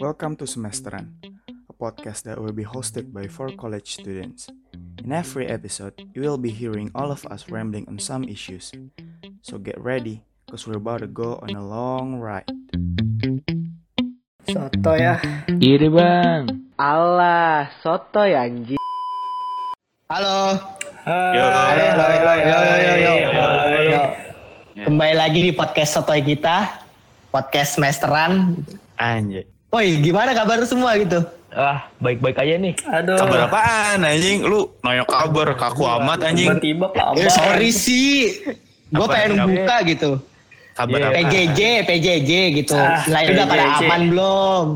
Welcome to Semesteran, a podcast that will be hosted by four college students. In every episode, you will be hearing all of us rambling on some issues. So get ready, because we're about to go on a long ride. Soto ya. Iya deh bang. Allah, soto ya anjing. Lagi di podcast Sotoy kita. Podcast semesteran. Anjay. Woi, gimana kabar semua gitu? Ah, baik-baik aja nih. Aduh. Kabar apaan anjing? Lu nanya kabar kaku amat anjing. Tiba-tiba kabar. Eh, sorry sih. Gue Apa, pengen apa? buka gitu. Kabar apa? PJJ, PJJ gitu. Ah, Nilai udah pada aman belum?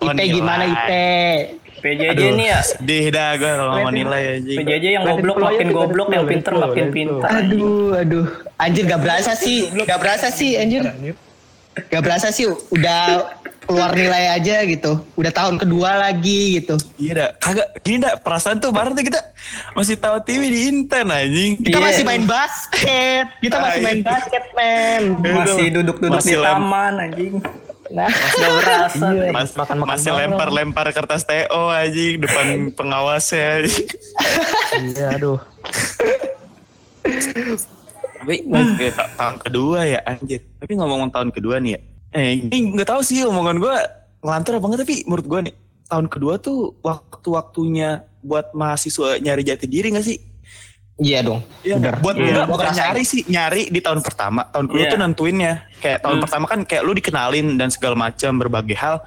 Oh, IP gimana IP? PJJ Aduh, nih ya. sedih dah gue kalau ngomong nilai anjing. PJJ yang goblok makin goblok, yang pinter makin pinter. Aduh, aduh. Anjir gak berasa sih. Gak berasa sih anjir. Gak berasa sih udah keluar nilai aja gitu. Udah tahun kedua lagi gitu. Iya dah, kagak gini dah perasaan tuh baru tuh kita masih tahu TV di Inten anjing. Kita Iya. masih main basket. Kita masih main basket, men. Masih duduk-duduk di taman anjing. Nah, Gak berasa. Iya. Mas, Makan-makan masih bareng. lempar-lempar kertas TO anjing depan pengawasnya. Iya, aduh. Tapi eh, ta- tahun kedua ya anjir. Tapi ngomong tahun kedua nih ya. Eh, ini nggak tahu sih omongan gue ngelantur apa enggak tapi menurut gue nih tahun kedua tuh waktu-waktunya buat mahasiswa nyari jati diri gak sih? Iya dong. Iya, Bener. buat Iya. bukan, nyari sih, nyari di tahun pertama. Tahun kedua Iya. tuh nentuinnya. Kayak tahun Hmm. pertama kan kayak lu dikenalin dan segala macam berbagai hal.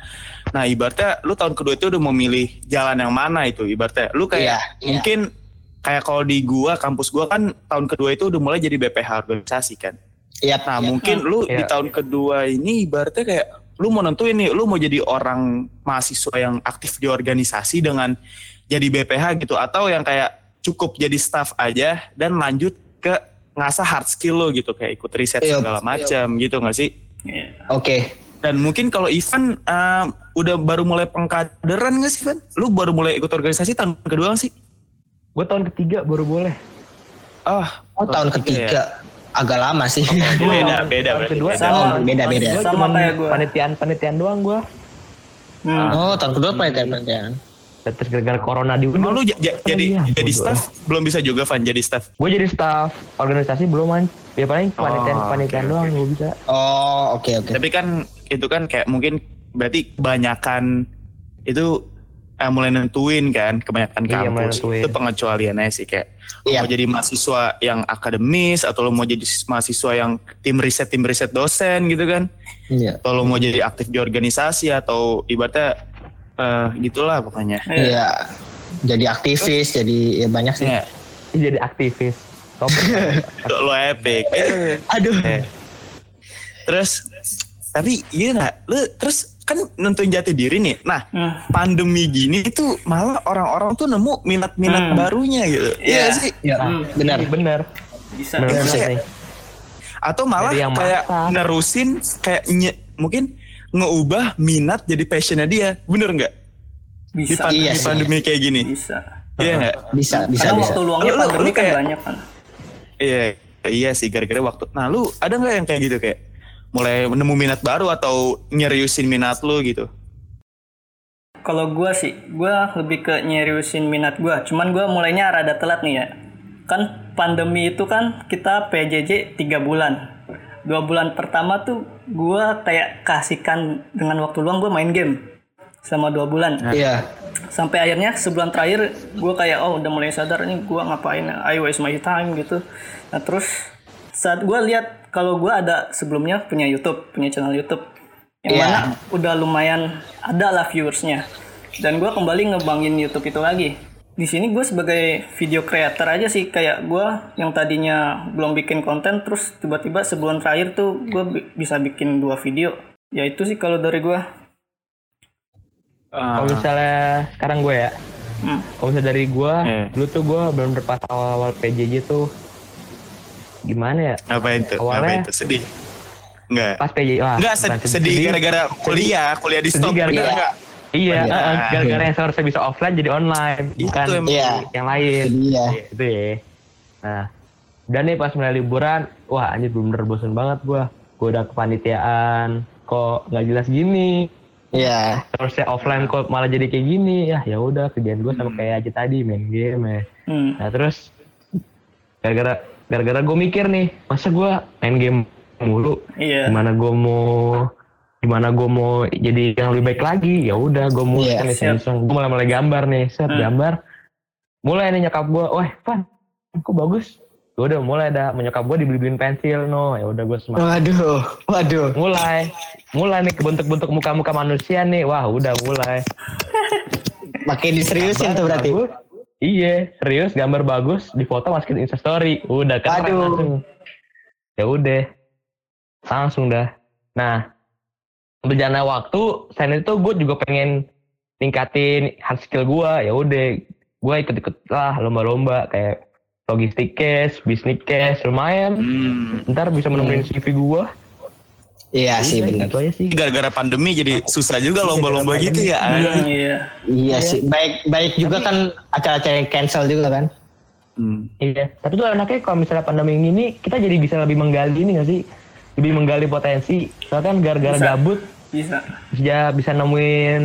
Nah, ibaratnya lu tahun kedua itu udah mau milih jalan yang mana itu ibaratnya. Lu kayak Iya, iya. mungkin kayak kalau di gua, kampus gua kan tahun kedua itu udah mulai jadi BPH organisasi kan. Iya. Nah, mungkin lu di Iya. tahun kedua ini ibaratnya kayak lu mau nentuin nih, lu mau jadi orang mahasiswa yang aktif di organisasi dengan jadi BPH gitu atau yang kayak cukup jadi staff aja dan lanjut ke ngasah hard skill lo gitu kayak ikut riset Iya. segala macam gitu nggak sih? Iya. Oke. Dan mungkin kalau Ivan eh, udah baru mulai pengkaderan nggak sih Ivan? Lu baru mulai ikut organisasi tahun kedua nggak sih? Gue tahun ketiga baru boleh. Ah, Oh, tahun ketiga. Agak lama sih. beda beda Tahun berarti. kedua beda. Sama. Oh, beda-beda. Gua Sama kayak gua. Panitian-panitian doang gue. Hmm. Oh, tahun kedua penelitian. Terus gara-gara corona di Emang lu j- j- jadi Iya, jadi staff belum bisa juga Van jadi staff. Gue jadi staff organisasi belum man. Ya paling panitian Oh, panitian doang gue bisa. Oh, oke oke. Tapi kan itu kan kayak mungkin berarti kebanyakan itu eh, mulai nentuin kan kebanyakan Iya, kampus itu pengecualiannya sih kayak Iya. mau jadi mahasiswa yang akademis atau lo mau jadi mahasiswa yang tim riset tim riset dosen gitu kan Iya. atau lo mau jadi aktif di organisasi atau ibaratnya eh, gitulah pokoknya Iya. Jadi aktivis, jadi ya banyak sih. ya Jadi aktivis. Top. lo, lo epic Eh, Aduh. eh. terus tapi iya nggak lu terus kan nentuin jati diri nih nah Hmm. pandemi gini tuh malah orang-orang tuh nemu minat-minat Hmm. barunya gitu. Iya. Iya sih. Iya, Hmm. benar. Bener. Bisa. Bener Iya, iya. nih. Atau malah kayak masak. nerusin kayak nye- mungkin ngeubah minat jadi passionnya dia. Bener nggak? Di Bisa. pandemi, Iya sih. pandemi kayak gini. Bisa. Iya nggak? Bisa, bisa, Karena bisa. waktu luangnya Lu- lu- pandemi lu kan kayak- banyak kan. Iya, iya sih gara-gara waktu. Nah, lu ada nggak yang kayak gitu kayak mulai nemu minat baru atau nyeriusin minat lu gitu? Kalau gua sih, gua lebih ke nyeriusin minat gua. Cuman gua mulainya rada telat nih ya. Kan pandemi itu kan kita PJJ 3 bulan. Dua bulan pertama tuh gua kayak kasihkan dengan waktu luang gua main game selama dua bulan. Iya. Sampai akhirnya sebulan terakhir gua kayak oh udah mulai sadar nih gua ngapain I waste my time gitu. Nah terus saat gua lihat kalau gua ada sebelumnya punya YouTube, punya channel YouTube yang Iya. mana udah lumayan ada lah viewersnya dan gua kembali ngebangin YouTube itu lagi di sini gue sebagai video creator aja sih kayak gua yang tadinya belum bikin konten terus tiba-tiba sebulan terakhir tuh gue bisa bikin dua video ya itu sih kalau dari gua Kalau misalnya sekarang gue ya. Hmm. Kalau misalnya dari gue, Eh. dulu tuh gue belum pas awal-awal PJJ tuh gimana ya? Ngapain tuh? Awalnya- Ngapain tuh? Sedih? Enggak. Pas PJJ, wah. Enggak sedih, sedih gara-gara kuliah, kuliah di Sedih stop. gara-gara- bener nggak? Iya, Iya. gara-gara yang seharusnya bisa offline jadi online, Itu bukan. Iya. yang lain. Iya. Itu ya. Nah, udah nih pas mulai liburan wah anjir bener-bener bosen banget gua gua udah kepanitiaan kok nggak jelas gini Iya. terus ya offline kok malah jadi kayak gini ya ya udah kerjaan gua sama kayak aja tadi main game ya Hmm. nah terus gara-gara gara-gara gue mikir nih masa gua main game mulu Iya. gimana gue mau gimana gue mau jadi yang lebih baik lagi? Ya udah gue mulai kan siap. iseng gue mulai mulai gambar nih set Hmm. gambar. Mulai nih nyokap gue wah Van kok bagus? Gue udah mulai dah. Menyokap gue dibeli-beliin pensil no. Ya udah gue semangat. Waduh, waduh. mulai. Mulai nih kebentuk-bentuk muka-muka manusia nih. Wah udah mulai. Makin diseriusin tuh berarti. Bagus. iya serius gambar bagus. Di foto masukin instastory. Udah kan langsung. Ya udah. Langsung dah. Nah berjalannya waktu selain itu gue juga pengen tingkatin hard skill gue ya udah gue ikut-ikut lah lomba-lomba kayak logistik cash, bisnis cash, lumayan. Hmm. Ntar bisa menemuin CV gue. Iya sih Udah, benar. Itu aja sih. Gara-gara pandemi jadi susah juga lomba-lomba gitu ya. Hmm, iya. Iya sih. Baik baik juga kan acara-acara yang cancel juga kan. Hmm. Iya. Tapi tuh anaknya kalau misalnya pandemi ini kita jadi bisa lebih menggali ini gak sih? Lebih menggali potensi. Soalnya kan gara-gara gabut Bisa. bisa bisa nemuin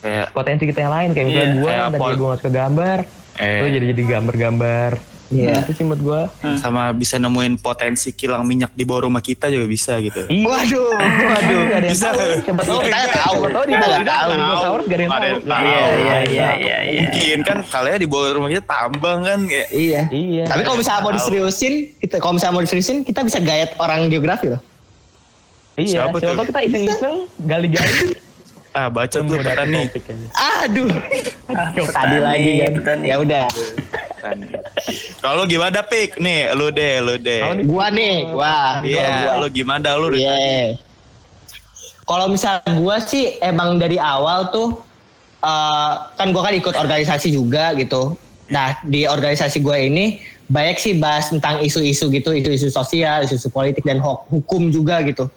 Kayak potensi kita yang lain kayak misalnya Iya, gue kayak tadi pol- gue gak suka gambar, eh, lu jadi jadi gambar-gambar. Iya. Itu sih menurut gue. sama bisa nemuin potensi kilang minyak di bawah rumah kita juga bisa gitu. Iya. Waduh, waduh. Gak ada yang Bisa tahu. Siapa tahu Kita nggak tahu. Siapa tahu di bawah nggak tahu. dinosaurus gak ada yang Nggak tahu. Iya, iya, iya, iya, iya. Mungkin kan kalian di bawah rumah kita tambang kan kayak Iya. Iya. Tapi kalau misalnya mau diseriusin, kita kalau misalnya mau diseriusin, kita bisa gayat orang geografi loh. Iya, Siapa siapa tuh? tahu kita iseng-iseng gali-gali. ah baca tuh nih. Aduh. Ah, Tadi lagi kan. petani. Ya udah. Kalau gimana pik nih lu deh lu deh. Gua nih, gua. Iya, lu gimana lu? Iya. Kalau misalnya gua sih emang dari awal tuh eh, kan gua kan ikut organisasi juga gitu. Nah di organisasi gua ini banyak sih bahas tentang isu-isu gitu, isu-isu sosial, isu-isu politik dan hukum juga gitu.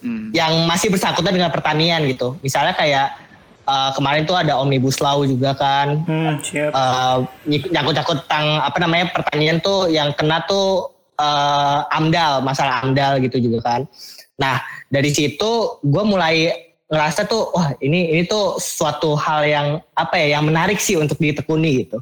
Hmm. Yang masih bersangkutan dengan pertanian gitu. Misalnya kayak eh, kemarin tuh ada omnibus law juga kan. Hmm, siap. eh nyangkut-nyangkut tentang apa namanya pertanian tuh yang kena tuh eh, amdal masalah amdal gitu juga kan nah dari situ gue mulai ngerasa tuh wah ini ini tuh suatu hal yang apa ya yang menarik sih untuk ditekuni gitu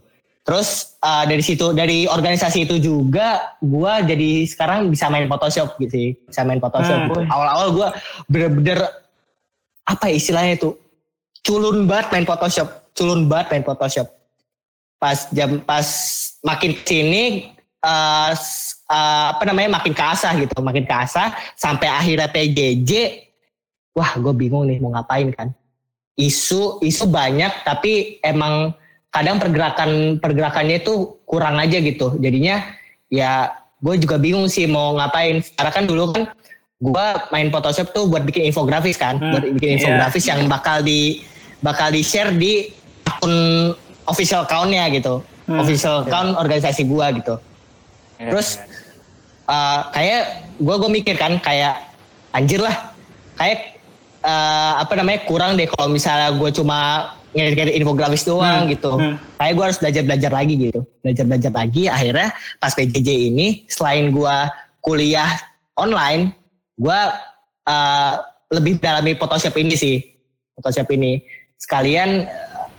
terus eh, dari situ dari organisasi itu juga gue jadi sekarang bisa main Photoshop gitu sih. Bisa main Photoshop Hmm. awal-awal gue bener-bener apa ya istilahnya tuh culun banget main Photoshop. Culun banget main Photoshop. Pas jam pas makin sini eh, s- eh, apa namanya makin keasah gitu. Makin keasah sampai akhirnya PJJ wah gue bingung nih mau ngapain kan. Isu isu banyak tapi emang kadang pergerakan pergerakannya itu kurang aja gitu. Jadinya ya gue juga bingung sih mau ngapain. Karena kan dulu kan gue main Photoshop tuh buat bikin infografis kan. Hmm, buat bikin iya. infografis yang bakal di bakal di share di akun official account-nya gitu. Hmm. official account organisasi gua gitu. Terus uh, kayak gue gue mikir kan kayak anjir lah. Kayak uh, apa namanya kurang deh kalau misalnya gue cuma ngedit-ngedit infografis doang Hmm, gitu. Hmm. kayak gue harus belajar belajar lagi gitu. Belajar belajar lagi akhirnya pas PJJ ini selain gue kuliah online gue uh, lebih dalami Photoshop ini sih. Photoshop ini. Sekalian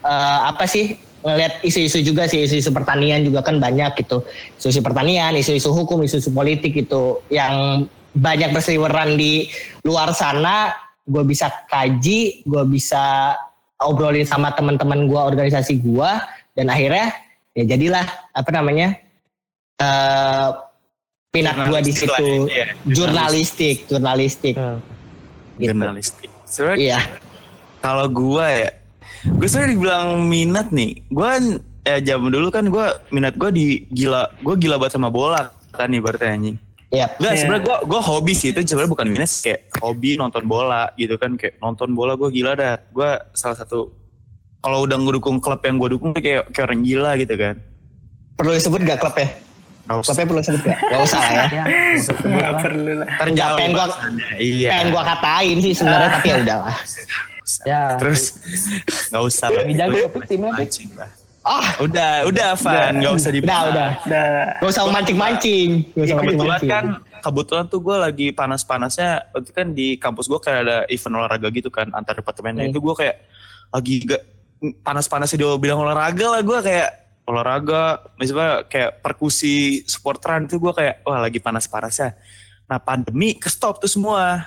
uh, apa sih ngelihat isu-isu juga sih isu-isu pertanian juga kan banyak gitu. Isu-isu pertanian isu-isu hukum isu-isu politik gitu yang banyak berseliweran di luar sana. Gue bisa kaji gue bisa obrolin sama teman-teman gue organisasi gue dan akhirnya ya jadilah apa namanya eh minat gue di situ lah ya, jurnalistik jurnalistik Hmm. gitu. Jurnalistik. Sebenarnya iya kalau gua ya, gue sebenarnya dibilang minat nih. Gua ya zaman dulu kan gua minat gua di gila, gua gila banget sama bola kan nih berarti anjing. Iya Enggak, Iya. sebenarnya gua gua hobi sih itu sebenarnya bukan minat kayak hobi nonton bola gitu kan kayak nonton bola gua gila dah. Gua salah satu kalau udah ngedukung klub yang gua dukung kayak kayak orang gila gitu kan. perlu disebut gak klubnya Nggak usah. klubnya perlu disebut gak gak usah lah ya Ya, Nggak perlu lah. Ntar Nggak, jauh pengen gua- bahasannya. Iya. pengen gue katain sih sebenarnya tapi ya udahlah ya. Terus nggak usah lah. Lebih tapi timnya. Ah, Udah, udah Van, nggak usah udah, dibahas. udah. Udah. Gak usah mancing-mancing. Gak usah Kebetulan mancing-mancing. kan, kebetulan tuh gue lagi panas-panasnya, itu kan di kampus gue kayak ada event olahraga gitu kan, antar departemennya. Hmm. Itu gue kayak lagi gak panas-panasnya dia bilang olahraga lah, gue kayak olahraga, misalnya kayak perkusi, sporteran itu gue kayak, wah lagi panas-panasnya. Nah pandemi ke stop tuh semua.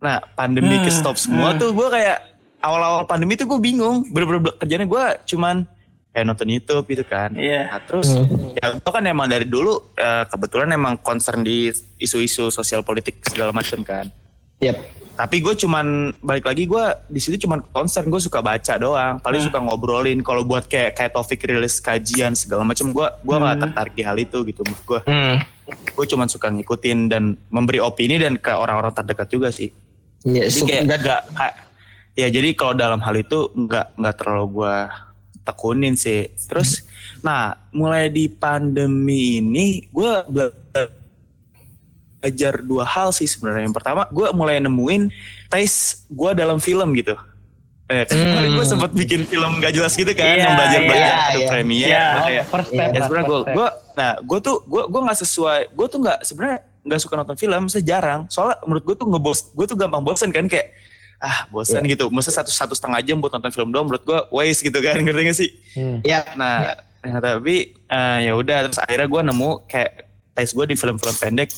Nah pandemi Hmm, ke stop semua hmm. tuh gue kayak, awal-awal pandemi tuh gue bingung, bener-bener kerjanya gue cuman kayak nonton YouTube gitu kan. Iya. Nah, terus Hmm. ya itu kan emang dari dulu eh, kebetulan emang concern di isu-isu sosial politik segala macam kan. Yep. Tapi gue cuman balik lagi gue di situ cuman concern gue suka baca doang. Paling Hmm. suka ngobrolin. Kalau buat kayak kayak topik rilis kajian segala macam gue gue nggak Hmm. tertarik di hal itu gitu. Menurut gue Hmm. gue cuman suka ngikutin dan memberi opini dan ke orang-orang terdekat juga sih. Iya, Jadi su- kayak nggak kayak- ya jadi kalau dalam hal itu nggak nggak terlalu gue tekunin sih. Terus, nah mulai di pandemi ini gue belajar dua hal sih sebenarnya. Yang pertama gue mulai nemuin taste gue dalam film gitu. Eh, kan kemarin gue sempat bikin film gak jelas gitu kan, Iya, yang belajar belajar iya. Iya. Gue kayak, First Iya, step. ya sebenarnya gue gue nah gue tuh gue gue nggak sesuai gue tuh nggak sebenarnya nggak suka nonton film sejarang soalnya menurut gue tuh ngebos gue tuh gampang bosen kan kayak ah bosan gitu. Masa satu satu setengah jam buat nonton film doang menurut gue waste gitu kan ngerti gak sih? Hmm. ya, nah, nah, tapi eh, ya udah terus akhirnya gue nemu kayak taste gue di film-film pendek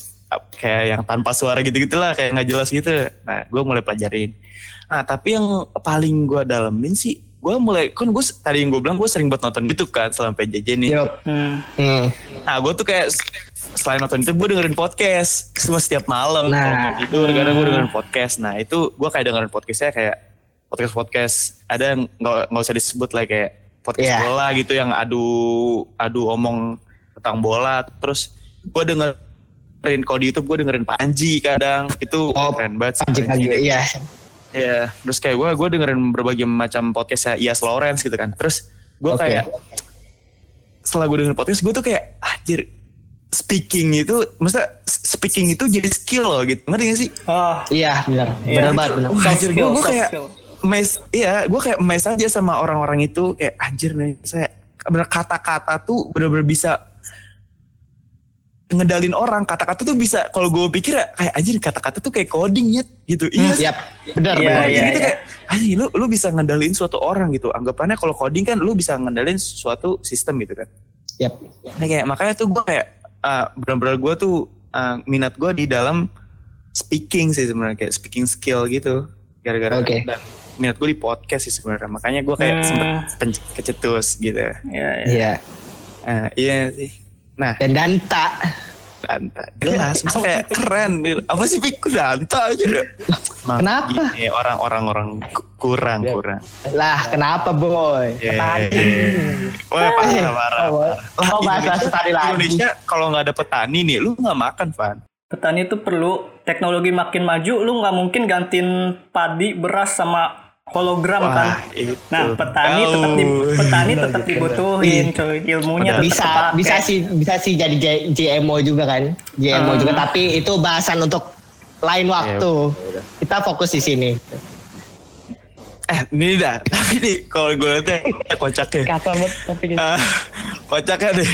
kayak yang tanpa suara gitu gitulah kayak nggak jelas gitu. Nah gue mulai pelajarin. Nah tapi yang paling gue dalemin sih gue mulai kan gue tadi yang gue bilang gue sering buat nonton YouTube kan selama PJJ nih yep. Hmm. Hmm. Nah gue tuh kayak selain nonton itu gue dengerin podcast semua setiap malam. Nah. itu karena gue dengerin podcast. Nah itu gue kayak dengerin podcastnya kayak podcast podcast ada yang nggak nggak usah disebut lah kayak podcast Iya. bola gitu yang adu adu omong tentang bola. Terus gue dengerin kalau di YouTube gue dengerin Panji kadang itu Oh, keren banget. Anjing Panji. lagi, iya. Iya, terus kayak gue gue dengerin berbagai macam podcastnya Ias Lawrence gitu kan. Terus gue Oke. kayak setelah gue dengerin podcast gue tuh kayak anjir speaking itu maksudnya speaking itu jadi skill loh gitu ngerti gak sih Oh, Iya, benar. Iya. Benar banget, benar. Anjir gue gue kayak mes iya gue kayak mes aja sama orang-orang itu kayak anjir nih saya bener kata-kata tuh bener-bener bisa ngedalin orang kata-kata tuh bisa kalau gue pikir ya kayak anjir kata-kata tuh kayak coding ya gitu iya sih. Yap, benar, Iya, benar. iya. Jadi itu kayak, anjing lu, lu bisa ngendalin suatu orang gitu. Anggapannya kalau coding kan lu bisa ngendalin suatu sistem gitu kan. Yap. Nah, kayak, makanya tuh gue kayak, uh, benar-benar gue tuh, uh, minat gue di dalam speaking sih sebenarnya. Kayak speaking skill gitu. Gara-gara Oke. dan minat gue di podcast sih sebenarnya. Makanya gue kayak Hmm. sempet pen- kecetus gitu. Iya, iya. Iya. Uh, iya sih. Nah, Dan danta. Danta. Jelas, maksudnya kayak keren. gitu. Apa sih Pik? Danta aja deh. Kenapa? gini, orang-orang orang ku- kurang, kurang. Lah, kenapa boy? Yeah. Petani. Wah, parah, parah. Oh, boy. Lah, Oh, bahas bahas Indonesia, petani lagi. Indonesia kalau nggak ada petani nih, lu nggak makan, Van. Petani itu perlu teknologi makin maju, lu nggak mungkin gantiin padi, beras sama hologram kan. itu. Nah, petani tetap di, petani tetap dibutuhin, coy. Ilmunya Padahal- tetap bisa bisa sih bisa sih jadi J- GMO juga kan? GMO Ah. juga tapi itu bahasan untuk lain waktu. Kita fokus di sini Eh, ini dah. Tapi nih, kalau gue liatnya kocaknya. Kasar banget tapi gitu. Ah, kocaknya deh.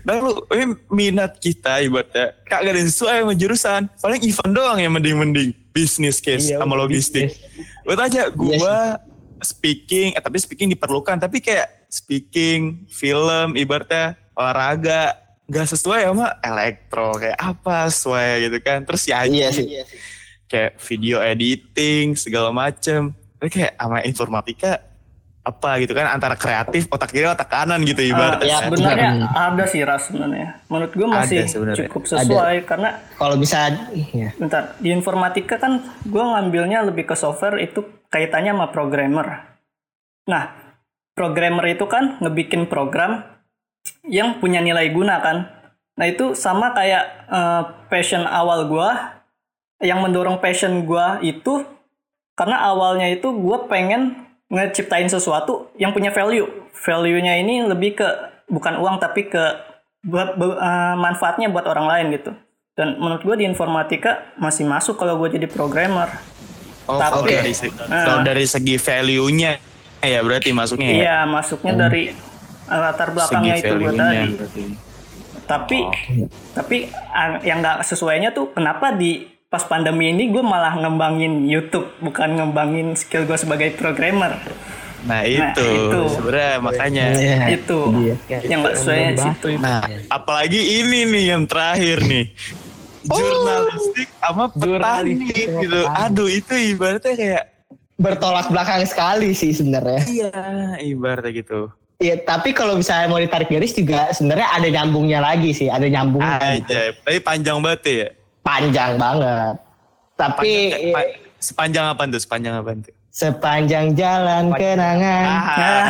Dan lu, ini minat kita ibaratnya. Kagak ada yang sesuai sama jurusan. Paling event doang yang mending-mending. Business case Iya, sama logistik. Gue aja, gue speaking, eh tapi speaking diperlukan. Tapi kayak speaking, film, ibaratnya olahraga. Gak sesuai sama elektro. Kayak apa sesuai gitu kan. Terus ya iya sih kayak video editing segala macem tapi kayak sama informatika apa gitu kan antara kreatif otak kiri otak kanan gitu ibaratnya ya, sebenarnya Hmm. ada sih ras sebenarnya. Menurut gue masih Ada sebenarnya. cukup sesuai karena kalau bisa ya. bentar di informatika kan gue ngambilnya lebih ke software itu kaitannya sama programmer. Nah, programmer itu kan ngebikin program yang punya nilai guna kan. Nah itu sama kayak eh, passion awal gue yang mendorong passion gue itu karena awalnya itu gue pengen ngeciptain sesuatu yang punya value. Value-nya ini lebih ke bukan uang tapi ke buat be- eh, manfaatnya buat orang lain gitu. Dan menurut gue di informatika masih masuk kalau gue jadi programmer. oh tapi- kalau dari, kalau dari segi value nya ya berarti masuknya ya. Iya, masuknya dari latar belakangnya Segi itu gue value-nya tadi. berarti. Tapi tapi ah, yang nggak sesuainya tuh kenapa di pas pandemi ini gue malah ngembangin YouTube bukan ngembangin skill gue sebagai programmer. Nah itu, itu. sebenarnya makanya. Iya. itu Iya. yang nggak sesuainya di situ. Nah, apalagi ini nih yang terakhir nih. Jurnalistik sama petani Jurnalistik gitu. petani. Aduh, itu ibaratnya kayak Bertolak belakang sekali sih sebenarnya. iya, ibaratnya gitu. Iya, tapi kalau misalnya mau ditarik garis juga sebenarnya ada nyambungnya lagi sih, ada nyambungnya. Aja, tapi panjang banget ya. Panjang banget. Tapi Panjang, pa- sepanjang apa tuh? Sepanjang apa tuh? sepanjang jalan kenangan. Ah,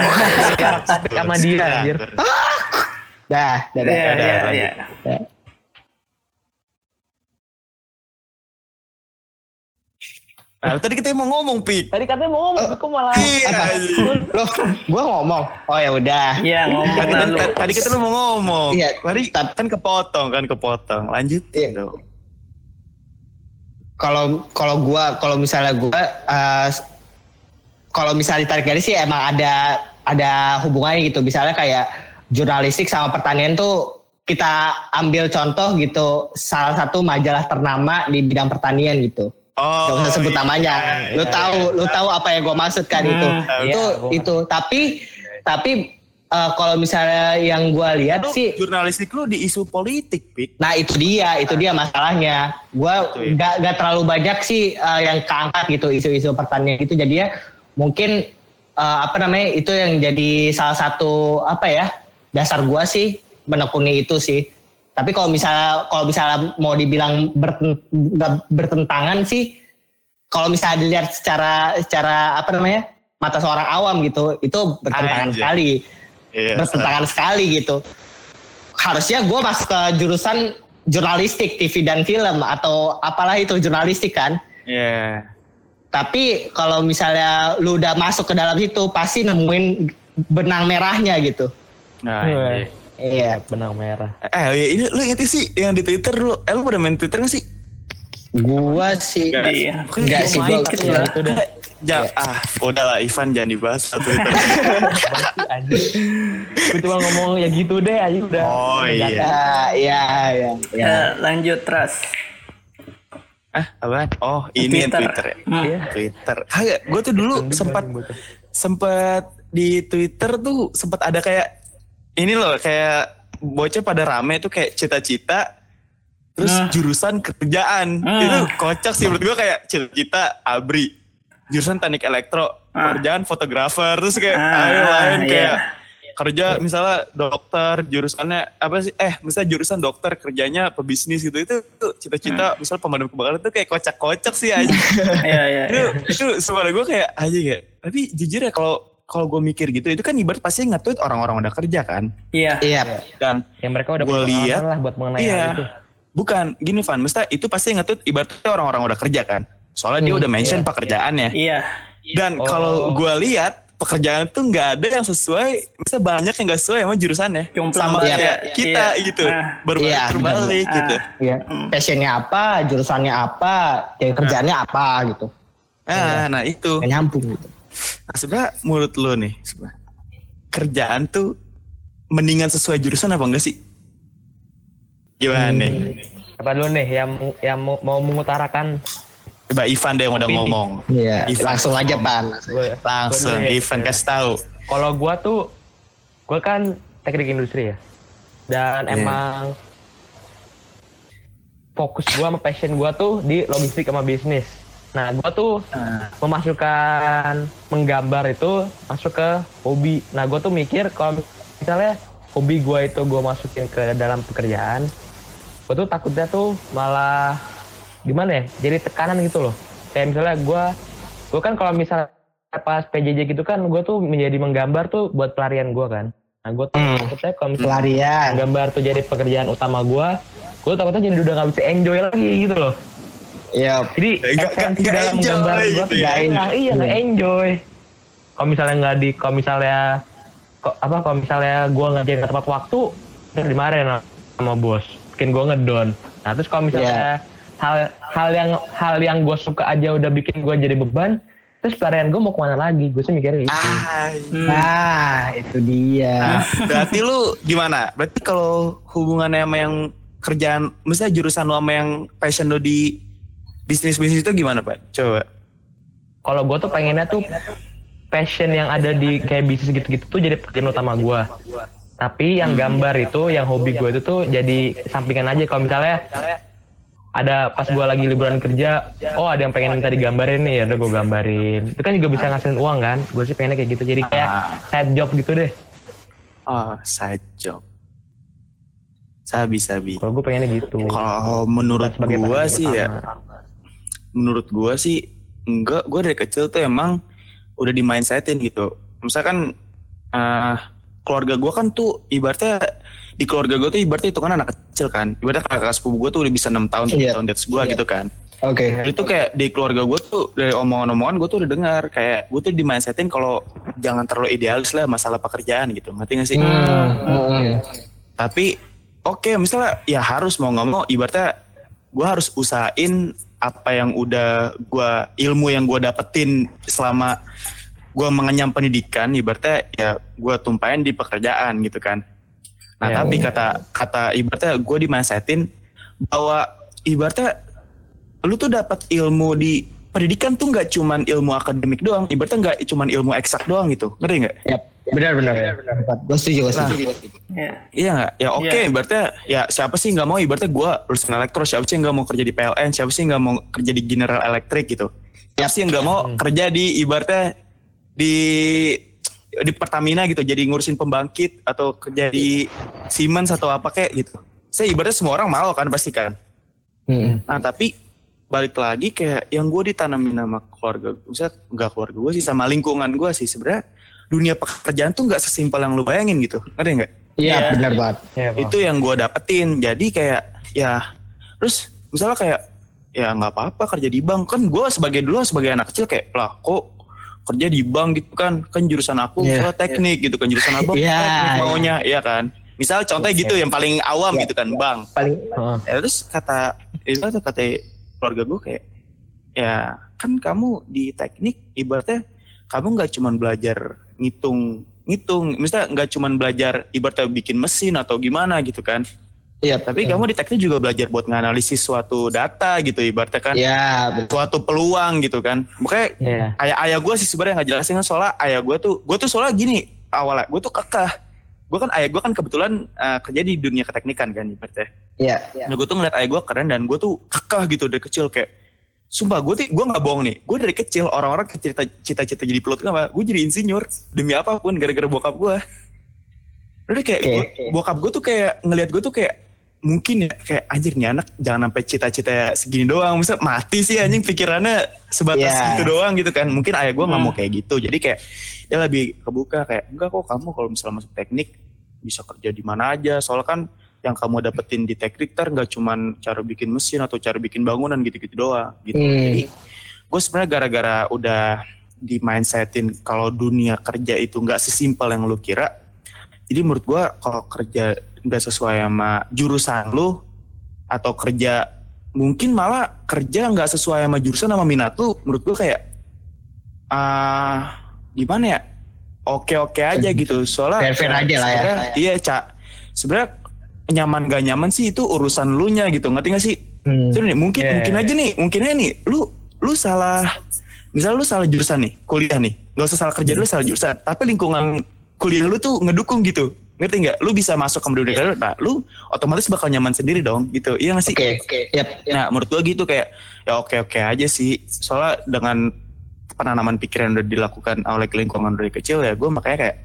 sama dia anjir. Dah, dah, dah. Iya, iya, iya. Nah, tadi kita mau ngomong, Pik. Tadi katanya mau ngomong, kok malah Iya. Loh, gua ngomong. Oh ya udah. Iya ngomong Tadi, kan, tadi kita lu mau ngomong. Iya, Tadi kan kepotong, kan kepotong. Lanjut. Iya. Kalau kalau gua kalau misalnya gua eh, kalau misalnya ditarik garis sih emang ada ada hubungannya gitu. Misalnya kayak jurnalistik sama pertanian tuh kita ambil contoh gitu salah satu majalah ternama di bidang pertanian gitu. Oh, Gak usah sebut iya. namanya. lu tahu, lu tahu apa yang gue maksud kan itu. Hmm, itu iya, itu. Tapi tapi eh, kalau misalnya yang gue lihat Lu sih, jurnalistik lu di isu politik, Pik. nah itu dia, itu dia masalahnya. Gue Itu ya. nggak nggak terlalu banyak sih eh, yang keangkat gitu isu-isu pertanian itu. Jadinya mungkin eh, apa namanya itu yang jadi salah satu apa ya dasar gue sih menekuni itu sih. Tapi kalau misalnya kalau misalnya mau dibilang berten- bertentangan sih, kalau misalnya dilihat secara secara apa namanya mata seorang awam gitu, itu bertentangan sekali, Iya. bertentangan sekali gitu. Harusnya gue masuk ke jurusan jurnalistik TV dan film atau apalah itu jurnalistik kan. Iya. Tapi kalau misalnya lu udah masuk ke dalam situ pasti nemuin benang merahnya gitu. Nah, Iya. iya. Benang merah. Eh, iya, ini lu inget sih yang di Twitter lu. Eh, lu pada main Twitter gak sih? Gua sih Enggak. Iya. enggak sih gua Dikit lah. Itu dah. Jangan, ah, udahlah Ivan jangan dibahas satu anjir. Gue cuma ngomong ya gitu deh aja udah. Oh, iya. Ya, ya, ya, ya. Ya, lanjut Ras. ah, apaan? Oh, ini yang Twitter. Twitter ya. Hmm. Iya. Twitter. Kagak, gue tuh dulu sempat sempat di Twitter tuh sempat ada kayak ini loh kayak bocah pada rame tuh kayak cita-cita terus Nah. jurusan kerjaan Hmm. itu kocak sih menurut gue kayak cita-cita abri jurusan teknik elektro Ah. kerjaan fotografer terus kayak Ah, ayo lain iya. kayak kerja misalnya dokter jurusannya apa sih eh misalnya jurusan dokter kerjanya pebisnis gitu itu tuh cita-cita Hmm. misalnya pemadam kebakaran tuh kayak kocak-kocak sih aja Iya, iya. itu itu suara gue kayak aja kayak tapi jujur ya kalau kalau gue mikir gitu itu kan ibarat pasti nge-tweet orang-orang udah kerja kan Iya. Iya. dan Yang mereka udah pengalaman lihat, lah buat mengenai iya hal itu. bukan gini Van mesti itu pasti nge-tweet ibaratnya orang-orang udah kerja kan soalnya dia Hmm, udah mention iya. pekerjaannya Iya. dan Oh. kalau gue lihat pekerjaan tuh nggak ada yang sesuai misalnya banyak yang nggak sesuai sama jurusannya Jomplang sama kayak ya. kita Iya. gitu Ah. berbalik Iya, berbalik benar. gitu Iya. Passionnya apa, jurusannya apa, ya kerjaannya apa gitu. nah nah itu Nggak nyambung gitu. Nah, sebenarnya menurut lo nih, sebenarnya, kerjaan tuh mendingan sesuai jurusan apa enggak sih? Gimana Hmm. nih? Apa dulu nih yang yang mau, mau mengutarakan Coba Ivan deh yang udah Opini. ngomong. Iya. Ivan. Langsung aja pan. gue Langsung, Gua dulu ya. Ivan kasih tahu. kalau gua tuh gua kan teknik industri ya dan Iya. emang fokus gua sama passion gua tuh di logistik sama bisnis nah gua tuh memasukkan menggambar itu masuk ke hobi nah gua tuh mikir kalau misalnya hobi gua itu gua masukin ke dalam pekerjaan gua tuh takutnya tuh malah gimana ya? Jadi tekanan gitu loh. Kayak misalnya gua gua kan kalau misalnya pas PJJ gitu kan gue tuh menjadi menggambar tuh buat pelarian gue kan. Nah gue tuh Hmm. takutnya kalau misalnya Pelarian. gambar tuh jadi pekerjaan utama gue gue takutnya jadi udah gak bisa enjoy lagi gitu loh. Iya. jadi Eh, nggak- esensi dalam enjoy gambar gue gitu tuh ya. nggak enak iya nggak enjoy. Kalau misalnya nggak di kalau misalnya apa kalau misalnya gue ngerjain ke tempat waktu dimarahin sama bos. Bikin gue ngedon. Nah terus kalau misalnya hal hal yang hal yang gue suka aja udah bikin gue jadi beban terus pelarian gue mau ke mana lagi gue sih mikirnya gitu. Ah, Hmm. Nah, itu dia. berarti lu gimana? Berarti kalau hubungannya sama yang kerjaan, misalnya jurusan lu sama yang passion lu di bisnis-bisnis itu gimana, Pak? Coba. kalau gue tuh pengennya tuh passion yang ada di kayak bisnis gitu-gitu tuh jadi pekerjaan utama gue tapi yang gambar itu yang hobi gue itu tuh jadi sampingan aja kalau misalnya ada pas gue lagi liburan kerja oh ada yang pengen minta digambarin nih ya udah gue gambarin itu kan juga bisa ngasilin uang kan gue sih pengennya kayak gitu jadi kayak side job gitu deh Oh, side job. Sabi, sabi. kalau gue pengennya gitu Kalau menurut pekerjaan sih ya, menurut gua sih enggak. Gua dari kecil tuh emang udah di mindsetin gitu. Misalkan eh keluarga gua kan tuh ibaratnya di keluarga gua tuh ibaratnya itu kan anak kecil kan. Ibaratnya kakak sepupu gua tuh udah bisa enam tahun, tujuh Iya. tahun di atas Iya. gitu kan. Oke. itu kayak di keluarga gue tuh dari omongan-omongan gue tuh udah dengar kayak gue tuh di mindsetin kalau jangan terlalu idealis lah masalah pekerjaan gitu ngerti gak sih Hmm, hmm. tapi oke misalnya ya harus mau nggak mau ibaratnya gue harus usahain apa yang udah gue ilmu yang gue dapetin selama gue mengenyam pendidikan ibaratnya ya gue tumpahin di pekerjaan gitu kan nah Ya. tapi kata kata ibaratnya gue di mindsetin bahwa ibaratnya lu tuh dapat ilmu di pendidikan tuh nggak cuman ilmu akademik doang ibaratnya nggak cuman ilmu eksak doang gitu ngerti nggak Yap. Benar benar. Gue setuju, gue setuju. Ya. Iya nggak? Ya oke, Iya. ibaratnya ya siapa sih nggak mau ibaratnya gue lulusan elektro, siapa sih nggak mau kerja di PLN, siapa sih nggak mau kerja di General Electric gitu. Siapa sih yang nggak mau kerja di ibaratnya di di Pertamina gitu, jadi ngurusin pembangkit atau kerja di Siemens atau apa kayak gitu. Saya ibaratnya semua orang mau kan pasti kan. Hmm. Nah tapi balik lagi kayak yang gue ditanamin sama keluarga, misalnya nggak keluarga gue sih sama lingkungan gue sih sebenarnya dunia pekerjaan tuh nggak sesimpel yang lu bayangin gitu, ngerti nggak? Iya, Iya. benar banget. Ya, Bang. itu yang gue dapetin jadi kayak ya terus misalnya kayak ya nggak apa-apa kerja di bank kan gue sebagai dulu sebagai anak kecil kayak lah kok kerja di bank gitu kan kan jurusan aku misalnya teknik gitu kan jurusan abang Iya, teknik iya. maunya iya kan misal contohnya gitu yang paling awam Iya. gitu kan bank Paling Heeh. ya terus kata itu kata kata keluarga gue kayak ya kan kamu di teknik ibaratnya kamu nggak cuman belajar ngitung ngitung misalnya nggak cuman belajar ibaratnya bikin mesin atau gimana gitu kan Iya, tapi kamu di teknik juga belajar buat nganalisis suatu data gitu ibaratnya kan. Iya, suatu peluang gitu kan. Makanya Iya. ayah ayah gue sih sebenarnya nggak jelasin kan soalnya ayah gue tuh gue tuh soalnya gini awalnya gue tuh kekeh. Gue kan ayah gue kan kebetulan eh, kerja di dunia keteknikan kan ibaratnya. Iya. Nah gue tuh ngeliat ayah gue keren dan gue tuh kekeh gitu dari kecil kayak Sumpah gue tuh gue gak bohong nih. Gue dari kecil orang-orang cerita cita-cita jadi pilot apa? Gue jadi insinyur Demi apa pun gara-gara bokap gue Udah kayak Oke. gua- bokap gue tuh kayak ngeliat gue tuh kayak Mungkin ya kayak anjir nih anak jangan sampai cita-cita segini doang Misal mati sih anjing pikirannya sebatas Iya. gitu doang gitu kan Mungkin ayah gue gak Hmm. mau kayak gitu Jadi kayak dia lebih kebuka kayak Enggak kok kamu kalau misalnya masuk teknik bisa kerja di mana aja Soalnya kan yang kamu dapetin di teknik ter nggak cuman cara bikin mesin atau cara bikin bangunan gitu-gitu doang gitu. Hmm. Jadi gue sebenarnya gara-gara udah di mindsetin kalau dunia kerja itu nggak sesimpel yang lu kira. Jadi menurut gue kalau kerja nggak sesuai sama jurusan lu atau kerja mungkin malah kerja nggak sesuai sama jurusan sama minat lu, menurut gue kayak ah gimana ya? Oke-oke aja gitu. Soalnya Fair-fair aja lah ya. sebenarnya- Iya, Cak. Sebenarnya nyaman gak nyaman sih itu urusan lu nya gitu. Ngerti gak sih? Hmm. Nih, mungkin Iya, mungkin iya. aja nih, mungkin aja nih, lu lu salah misal lu salah jurusan nih, kuliah nih. Gak usah salah kerja lu salah jurusan, tapi lingkungan kuliah lu tuh ngedukung gitu. Ngerti nggak? Lu bisa masuk ke dunia kerja, nah, lu otomatis bakal nyaman sendiri dong gitu. Iya gak sih? Oke, oke. Yap. Nah, menurut gua gitu kayak ya oke-oke aja sih. Soalnya dengan penanaman pikiran udah dilakukan oleh lingkungan dari kecil ya gua makanya kayak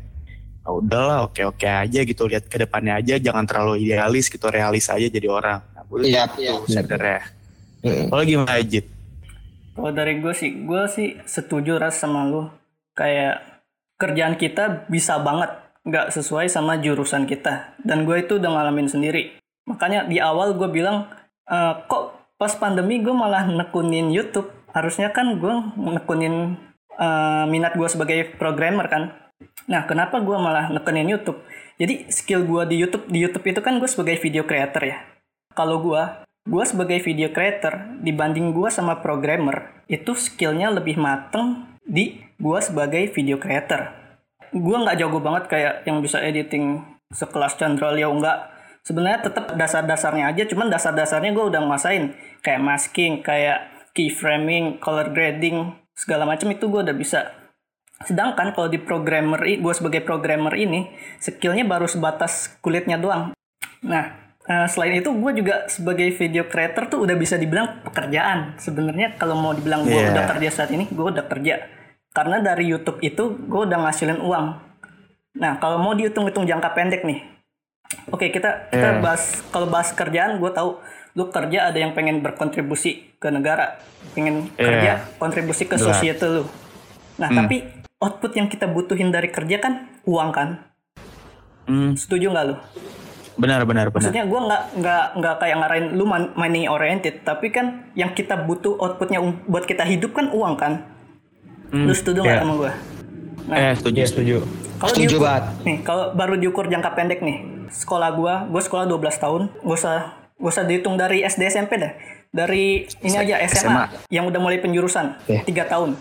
"Ah, udahlah oke-oke aja gitu lihat ke depannya aja jangan terlalu idealis gitu realis aja jadi orang. Nah, boleh gitu iya, benar. sebenarnya. Hmm. Kalau gimana Jit? Kalau dari gue sih, gue sih setuju ras sama lu. Kayak kerjaan kita bisa banget nggak sesuai sama jurusan kita. Dan gue itu udah ngalamin sendiri. Makanya di awal gue bilang, "Eh, kok pas pandemi gue malah nekunin YouTube. Harusnya kan gue nekunin eh, minat gue sebagai programmer kan. Nah, kenapa gue malah nekenin YouTube? Jadi skill gue di YouTube di YouTube itu kan gue sebagai video creator ya. Kalau gue gue sebagai video creator dibanding gue sama programmer itu skillnya lebih mateng di gue sebagai video creator gue nggak jago banget kayak yang bisa editing sekelas Chandra Leo nggak. Sebenarnya tetap dasar-dasarnya aja cuman dasar-dasarnya gue udah nguasain. Kayak masking kayak keyframing color grading segala macam itu gue udah bisa. Sedangkan kalau di programmer gue sebagai programmer ini skillnya baru sebatas kulitnya doang. Nah eh, selain itu gue juga sebagai video creator tuh udah bisa dibilang pekerjaan. Sebenarnya kalau mau dibilang gue Iya. udah kerja saat ini gue udah kerja karena dari YouTube itu gue udah ngasilin uang nah kalau mau dihitung-hitung jangka pendek nih Oke kita kita Iya. bahas kalau bahas kerjaan gue tahu lu kerja ada yang pengen berkontribusi ke negara, pengen Iya. kerja kontribusi ke society lu. Nah tapi output yang kita butuhin dari kerja kan uang kan, Hmm, setuju nggak lu? benar benar benar. Maksudnya gue nggak nggak nggak kayak ngarahin lu money oriented, tapi kan yang kita butuh outputnya um- buat kita hidup kan uang kan. Lu setuju nggak Iya. sama gue? Nah, Eh setuju Iya setuju. Kalau Setuju diukur, banget. nih kalau baru diukur jangka pendek nih, sekolah gua, gua sekolah 12 tahun, gak usah gak usah dihitung dari SD SMP dah. Dari ini aja SMA, SMA. yang udah mulai penjurusan Oke. tiga tahun.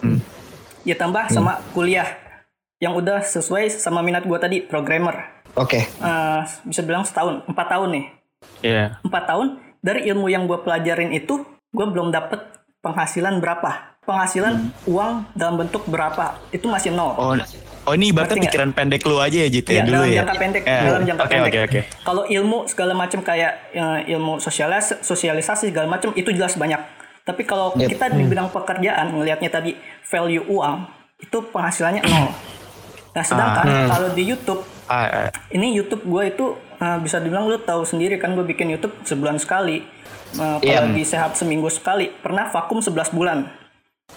Ya tambah sama kuliah yang udah sesuai sama minat gua tadi, programmer. Oke. Eh, bisa bilang setahun, empat tahun nih. Iya. Empat tahun dari ilmu yang gua pelajarin itu, gua belum dapet penghasilan berapa. Penghasilan uang dalam bentuk berapa itu masih nol. Oh, oh ini ibaratnya nggak? pikiran pendek lu aja ya Jit ya Iya, dulu dalam ya. jangka pendek, Eh, dalam jangka oke, pendek. Oke oke Kalau ilmu segala macam kayak eh, ilmu sosialis, sosialisasi segala macam itu jelas banyak. Tapi kalau Yep. kita di bidang pekerjaan ngelihatnya tadi value uang itu penghasilannya nol. Nah, sedangkan kalau di YouTube Ah, ah, ini YouTube gue itu eh, bisa dibilang lu tahu sendiri kan gue bikin YouTube sebulan sekali. Eh, kalau Iya. lagi sehat seminggu sekali, pernah vakum 11 bulan.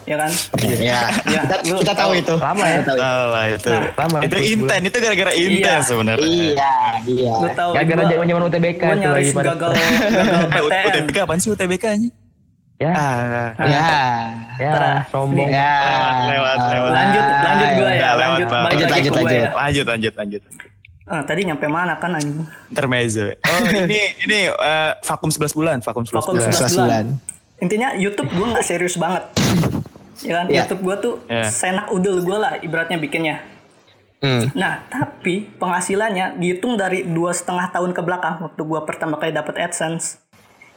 Ya kan? Ya. Ya, Kita, lu kita tahu itu. Lama ya? Kita tahu itu. ah lah itu. Lama, itu sebulan. inten, itu gara-gara inten Iya. sebenarnya. Iya, iya. Lu tahu Gara-gara gua- zaman zaman UTBK nyaris lagi pada gagal gagal Eh, PTN. UTBK apaan sih UTBK nya? ya Ah, Ya. ya sombong. Ya. lewat, lewat. Lanjut, lanjut gue ya, lanjut, Lanjut, lanjut, lanjut. ya. lanjut lanjut lanjut. Ah, tadi nyampe mana kan anjing? Intermezzo. Oh ini ini eh, vakum 11 bulan, vakum 11 Vakum bulan. 11 11 bulan. Intinya YouTube gue nggak serius banget. Ya kan, Iya. YouTube gue tuh Iya. senak udel gue lah ibaratnya bikinnya. Hmm. Nah, tapi penghasilannya dihitung dari dua setengah tahun ke belakang waktu gue pertama kali dapat AdSense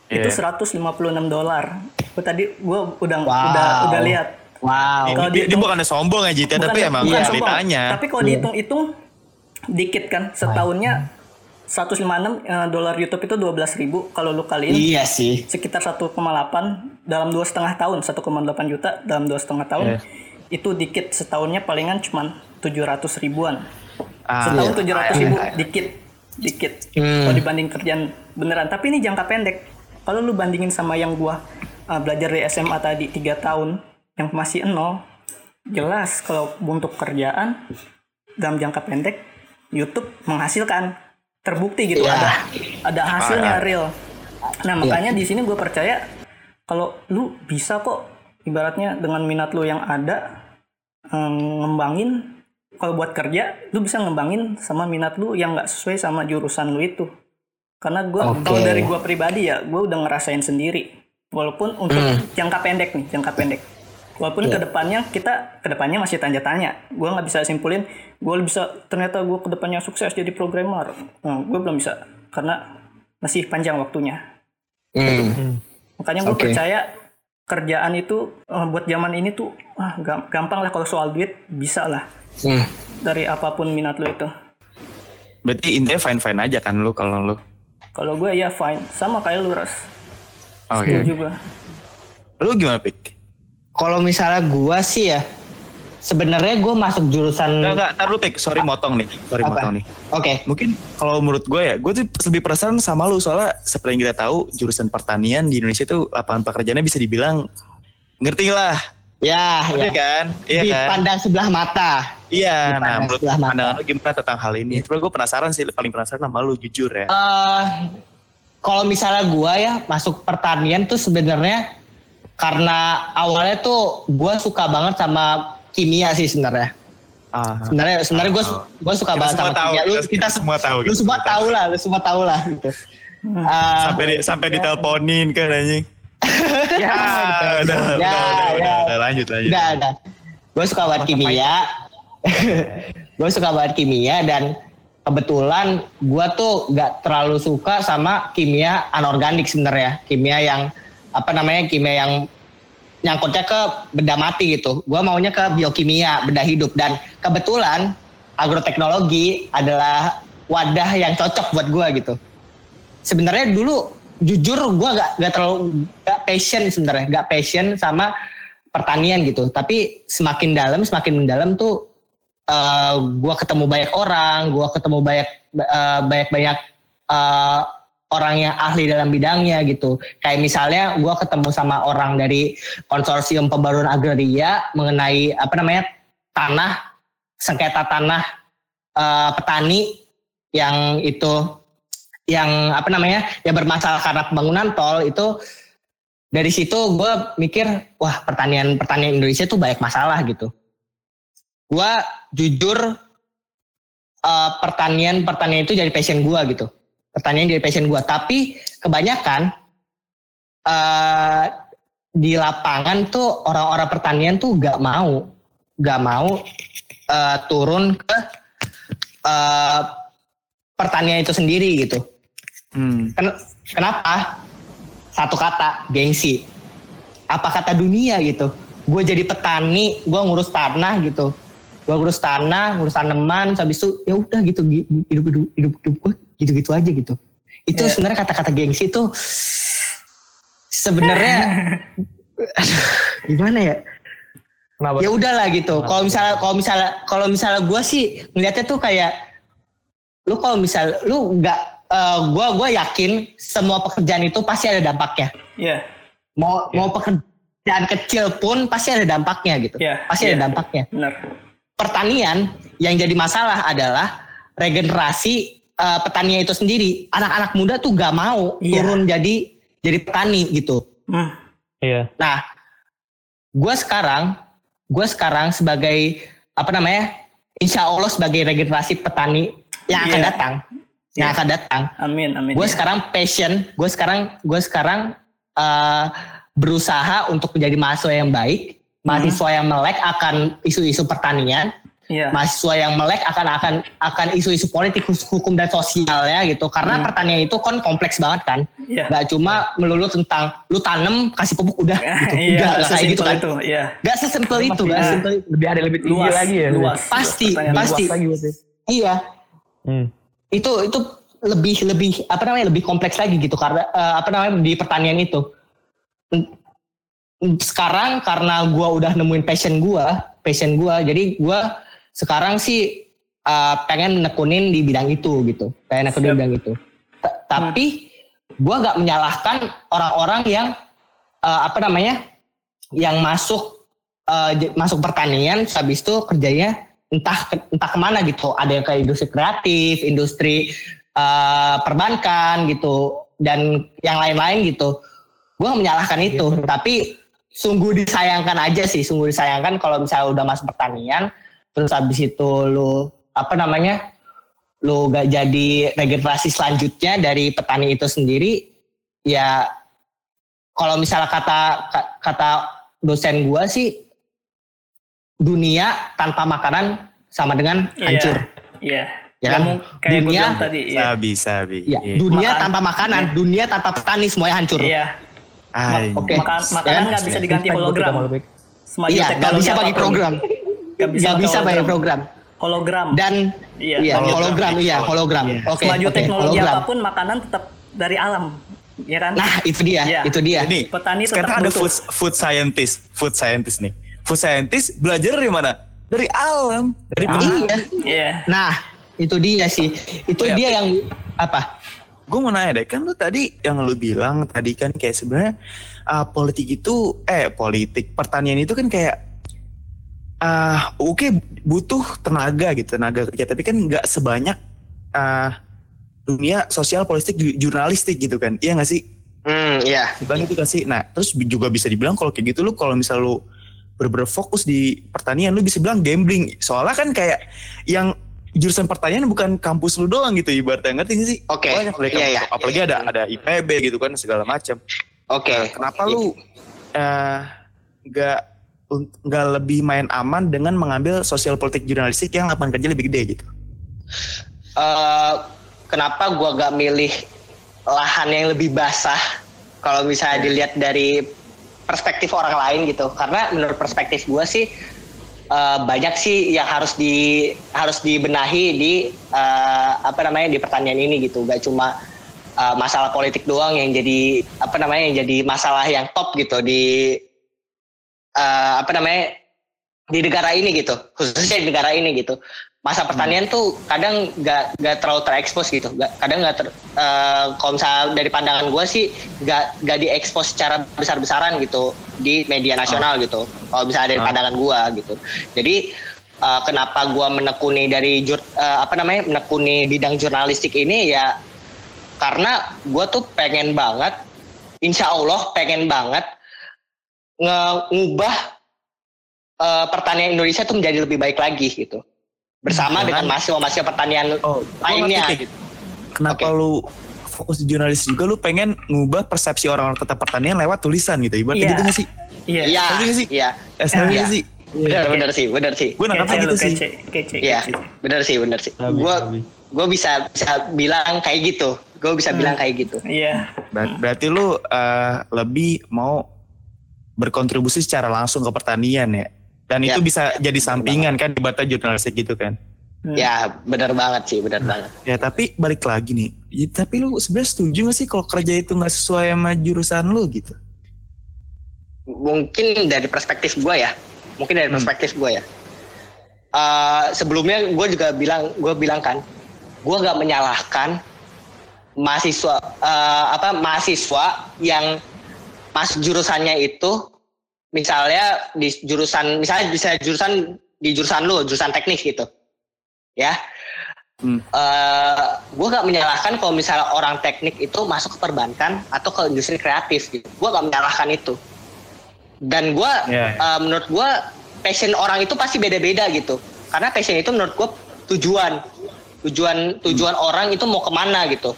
itu Iya. 156 dolar. Gue tadi gue udah Wow. udah udah lihat. Wow. Kalau Ini, dia, dia dihitung- sombong aja, Jit, ya, tapi Bukan- emang bukan sombong. ceritanya. Tapi kalau dihitung-hitung dikit kan setahunnya 156 eh, dolar YouTube itu 12.000 ribu kalau lu kaliin Iya sih. sekitar 1,8 dalam dua setengah tahun 1,8 juta dalam dua setengah tahun Iya. itu dikit setahunnya palingan cuman 700 ribuan Ah, setahun iya. 700 ribu dikit dikit Hmm. kalau dibanding kerjaan beneran tapi ini jangka pendek kalau lu bandingin sama yang gua uh, belajar di SMA tadi tiga tahun yang masih nol jelas kalau untuk kerjaan dalam jangka pendek YouTube menghasilkan terbukti gitu Iya. ada ada hasilnya Ah, real. Nah makanya di sini gue percaya kalau lu bisa kok ibaratnya dengan minat lu yang ada eh, ngembangin kalau buat kerja lu bisa ngembangin sama minat lu yang nggak sesuai sama jurusan lu itu. Karena gue Oke. kalau dari gue pribadi ya gue udah ngerasain sendiri. Walaupun untuk jangka pendek nih jangka pendek walaupun ke depannya kita ke depannya masih tanya tanya gue nggak bisa simpulin gue bisa ternyata gue ke depannya sukses jadi programmer nah, gue belum bisa karena masih panjang waktunya Hmm. makanya gue Oke. percaya kerjaan itu eh, buat zaman ini tuh ah, gam- gampang lah kalau soal duit bisa lah Hmm. dari apa pun minat lo itu Berarti intinya fine fine aja kan lu kalau lu. kalau gue ya fine sama kayak lu ras Oke. setuju gue Lu gimana pik? Kalau misalnya gua sih ya, sebenarnya gua masuk jurusan. Enggak enggak, lu pik. Sorry motong nih. Sorry Apa? motong nih. Oke. Mungkin kalau menurut gue ya, gue tuh lebih penasaran sama lu soalnya seperti yang kita tahu jurusan pertanian di Indonesia tuh lapangan pekerjaannya bisa dibilang ngerti lah, Ya, iya ya. kan? Iya kan? Dipandang sebelah mata. Iya, nah menurut sebelah mata. pandangan lu gimana tentang hal ini? Coba gue penasaran sih, paling penasaran sama lu jujur ya. eh kalau misalnya gua ya masuk pertanian tuh sebenarnya karena awalnya tuh gua suka banget sama kimia sih sebenarnya. Ah, Sebenarnya sebenarnya gua gua suka Kita banget sama tahu, kimia. Lu kita- kita semua tahu, Lu kita semua tahu lah, lu semua tahu lah gitu. Eh, Sampai di, sampai diteleponin kan anjing. Ya, Ah, udah, udah, Ya, udah, ya. udah, udah, lanjut lanjut. Udah, udah. Gue suka banget kimia. gue suka banget kimia dan kebetulan gue tuh gak terlalu suka sama kimia anorganik sebenarnya. Kimia yang apa namanya kimia yang nyangkutnya ke benda mati gitu. Gue maunya ke biokimia, benda hidup dan kebetulan agroteknologi adalah wadah yang cocok buat gue gitu. Sebenarnya dulu jujur gue gak, gak terlalu gak passion sebenarnya, gak passion sama pertanian gitu. Tapi semakin dalam, semakin mendalam tuh eh gue ketemu banyak orang, gue ketemu banyak eh, banyak banyak eh, orang yang ahli dalam bidangnya gitu. Kayak misalnya gue ketemu sama orang dari konsorsium pembaruan agraria mengenai apa namanya tanah sengketa tanah eh, petani yang itu yang apa namanya yang bermasalah karena pembangunan tol itu dari situ gue mikir wah pertanian pertanian Indonesia tuh banyak masalah gitu gue jujur eh, pertanian pertanian itu jadi passion gue gitu pertanian jadi passion gue tapi kebanyakan eh, di lapangan tuh orang-orang pertanian tuh gak mau gak mau eh, turun ke eh, pertanian itu sendiri gitu Hmm. Ken- kenapa? Satu kata, gengsi. Apa kata dunia gitu? Gue jadi petani, gue ngurus tanah gitu. Gue ngurus tanah, ngurus tanaman, habis itu ya udah gitu gi- hidup hidup hidup, hidup gue gitu-gitu aja gitu. Itu Ya. sebenarnya kata-kata gengsi itu sebenarnya aduh, gimana ya? Kenapa? ya udahlah gitu. Kalau misalnya kalau misalnya kalau misalnya gue sih ngeliatnya tuh kayak lu kalau misal lu nggak eh, gua gue yakin semua pekerjaan itu pasti ada dampaknya. Iya. Mau mau pekerjaan kecil pun pasti ada dampaknya gitu. Iya, Pasti iya. ada dampaknya. Benar. Pertanian yang jadi masalah adalah regenerasi eh, petaninya itu sendiri. Anak-anak muda tuh gak mau Iya. turun jadi jadi petani gitu. Hmm. Iya. Nah, gue sekarang, gue sekarang sebagai apa namanya, insya Allah sebagai regenerasi petani yang akan Iya. datang, yang Iya. akan datang. Amin, amin. Gue ya. sekarang passion, gue sekarang, gue sekarang eh, berusaha untuk menjadi mahasiswa yang baik, mahasiswa yang melek akan isu-isu pertanian, Iya. mahasiswa yang melek akan akan akan isu-isu politik, hukum dan sosialnya gitu. Karena pertanian itu kan kompleks banget kan Iya. nggak cuma melulu tentang lu tanam kasih pupuk udah gitu Iya, udah nggak kayak sesimpel gitu kan itu. Iya. nggak sesimpel itu nggak Nah. sesimpel itu Lebih ada lebih tinggi Luas, lagi ya. luas. Pasti, Pertanyaan pasti. luas. lagi berarti. iya Hmm. itu itu lebih lebih apa namanya lebih kompleks lagi gitu karena eh, apa namanya di pertanian itu sekarang karena gua udah nemuin passion gua passion gua jadi gua sekarang sih eh, pengen nekunin di bidang itu gitu. Pengen nekunin di bidang itu. Ta- tapi gua nggak menyalahkan orang-orang yang eh, apa namanya yang masuk j- masuk pertanian habis itu kerjanya entah ke- entah ke mana gitu. Ada yang ke industri kreatif industri eh, perbankan gitu dan yang lain-lain gitu. Gue menyalahkan itu. Tapi sungguh disayangkan aja sih sungguh disayangkan kalau misalnya udah masuk pertanian terus habis itu lu apa namanya lu gak jadi regenerasi selanjutnya dari petani itu sendiri ya kalau misalnya kata ka- kata dosen gua sih dunia tanpa makanan sama dengan Iya. hancur Iya. Ya Nggak kan? kayak Dunia- tadi. Iya. Sabi, sabi. ya Iya. dunia Makan. tanpa makanan dunia tanpa petani semuanya hancur Iya. Ay, Oke. Makan, makanan nggak bisa diganti hologram. Iya gak teknologi bisa pakai program Nggak bisa, gak bisa pakai hologram. program Hologram. dan Iya. iya Hologram. hologram iya hologram Iya. oke Semaju oke, teknologi hologram apa pun makanan tetap dari alam. Ya kan? nah itu dia Iya. itu dia Ini Petani tetap sekarang ada food, food scientist, food scientist nih. Food scientist belajar dari mana? Dari alam, dari petani. iya Iya. nah itu dia sih itu Oh, iya. dia yang apa Gue mau nanya deh, kan lu tadi yang lu bilang tadi kan kayak sebenarnya uh, politik itu, eh politik pertanian itu kan kayak ah oke butuh tenaga gitu, tenaga kerja, tapi kan nggak sebanyak ah dunia sosial politik ju- jurnalistik gitu kan, iya nggak sih? hmm iya Bang itu kasih. Nah, terus juga bisa dibilang kalau kayak gitu lu kalau misal lu bener-bener fokus di pertanian lu bisa bilang gambling. Soalnya kan kayak yang jurusan pertanian bukan kampus lu doang gitu ibaratnya ngerti gak sih? Oke. Banyak dari Iya, kampus. iya. Apalagi ada ada IPB gitu kan segala macam. Oke. Nah, kenapa lu eh, nggak un- nggak lebih main aman dengan mengambil sosial politik jurnalistik yang lapangan kerja lebih gede gitu? Eh, kenapa gua gak milih lahan yang lebih basah kalau misalnya dilihat dari perspektif orang lain gitu karena menurut perspektif gua sih eh, banyak sih yang harus di harus dibenahi di eh, apa namanya di pertanian ini gitu gak cuma eh, masalah politik doang yang jadi apa namanya yang jadi masalah yang top gitu di eh, apa namanya di negara ini gitu. Khususnya di negara ini gitu. Masa pertanian tuh kadang gak, gak terlalu terekspos gitu. Gak, kadang gak ter, eh, kalau misalnya dari pandangan gue sih gak, gak diekspos secara besar-besaran gitu di media nasional gitu. Kalau misalnya dari Ah. pandangan gue gitu. Jadi eh, kenapa gue menekuni dari jur, eh, apa namanya menekuni bidang jurnalistik ini? Ya karena gue tuh pengen banget insya Allah pengen banget nge- ngubah eh, pertanian Indonesia tuh menjadi lebih baik lagi gitu bersama Dengan- dengan mahasiswa-mahasiswa pertanian Oh, lainnya ngerti, Tik. gitu. Kenapa lu fokus di jurnalis juga lu pengen ngubah persepsi orang-orang tentang pertanian lewat tulisan gitu ibaratnya Iya. gitu gak sih? Iya. Iya, Ngerti nggak sih? iya. Eh, sebenarnya Iya. sih. Bener, bener sih, bener sih. Gue nangkapnya Kece gitu lu, sih. Kece, kece, Iya, kece. bener sih, bener sih. Habis, Gue habis. gue bisa bisa bilang kayak gitu. Gue bisa Hmm. bilang kayak gitu. Iya. Ber- berarti lu eh, lebih mau berkontribusi secara langsung ke pertanian ya. Dan Ya. itu bisa jadi sampingan kan ibaratnya jurnalistik gitu kan. Hmm. Ya, bener banget sih, bener banget. Ya tapi balik lagi nih. Ya, tapi lu sebenarnya setuju gak sih kalau kerja itu nggak sesuai sama jurusan lu gitu? Mungkin dari perspektif gue ya, mungkin dari Hmm. perspektif gue ya. Eh, sebelumnya gue juga bilang, gue bilang kan, gue gak menyalahkan mahasiswa eh, apa mahasiswa yang masuk jurusannya itu misalnya di jurusan misalnya bisa jurusan di jurusan lu jurusan teknik gitu. Ya. Hmm. gue gak menyalahkan kalau misalnya orang teknik itu masuk ke perbankan atau ke industri kreatif gitu. Gue gak menyalahkan itu. Dan gue Ya, eh, menurut gue passion orang itu pasti beda-beda gitu. Karena passion itu menurut gue tujuan. Tujuan tujuan orang itu mau ke mana gitu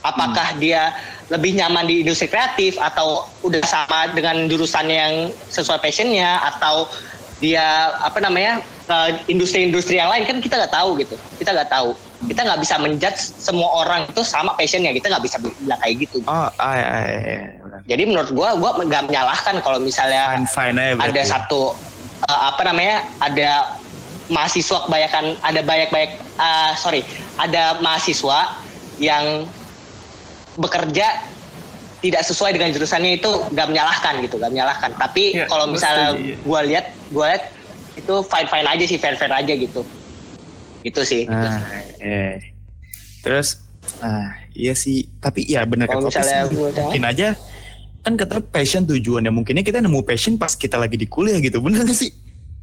apakah dia lebih nyaman di industri kreatif atau udah sama dengan jurusan yang sesuai passionnya atau dia apa namanya ke industri-industri yang lain? Kan kita nggak tahu gitu. Kita nggak tahu. Kita nggak bisa menjudge semua orang itu sama passionnya. Kita nggak bisa bilang kayak gitu. Oh, ah, ya, ya, ya, benar. jadi menurut gua gua nggak menyalahkan kalau misalnya Fine fine aja berarti. ada satu eh, apa namanya ada mahasiswa kebanyakan ada banyak-banyak eh, sorry ada mahasiswa yang bekerja tidak sesuai dengan jurusannya itu gak menyalahkan gitu gak menyalahkan tapi Iya, kalau misalnya iya. gua lihat gua lihat itu fine fine aja sih fair fair aja gitu gitu sih Nah, eh. Terus, nah iya sih. Tapi ya benar kalau misalnya sih. gua mungkin aja kan kata passion tujuannya mungkinnya kita nemu passion pas kita lagi di kuliah gitu bener gak sih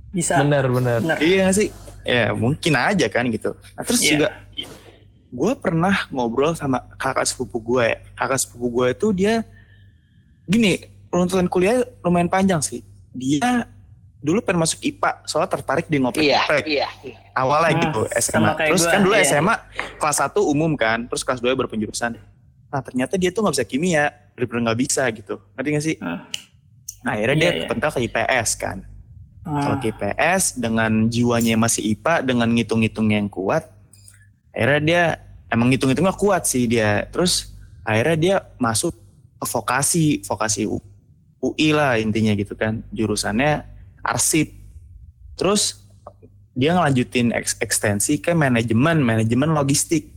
Bisa. Bener bener. Bener. iya gak sih ya mungkin aja kan gitu nah, terus Iya. juga gue pernah ngobrol sama kakak sepupu gue ya kakak sepupu gue itu dia gini runtutan kuliah lumayan panjang sih dia dulu pengen masuk IPA soalnya tertarik di ngoprek iya ngoprek iya awalnya Hmm, gitu SMA. Terus gua, kan dulu iya. SMA kelas 1 umum kan, terus kelas 2 berpenjurusan. Nah ternyata dia tuh nggak bisa kimia, bener-bener nggak bisa gitu. Ngerti gak sih? Hmm. Nah akhirnya Iya, dia iya. kepental ke IPS kan. Ah. Kalau ke IPS dengan jiwanya yang masih IPA, dengan ngitung-ngitung yang kuat, akhirnya dia emang ngitung-ngitungnya kuat sih dia. Terus akhirnya dia masuk ke vokasi, vokasi U- UI lah intinya gitu kan. Jurusannya arsip. Terus dia ngelanjutin eks- ekstensi ke manajemen, manajemen logistik.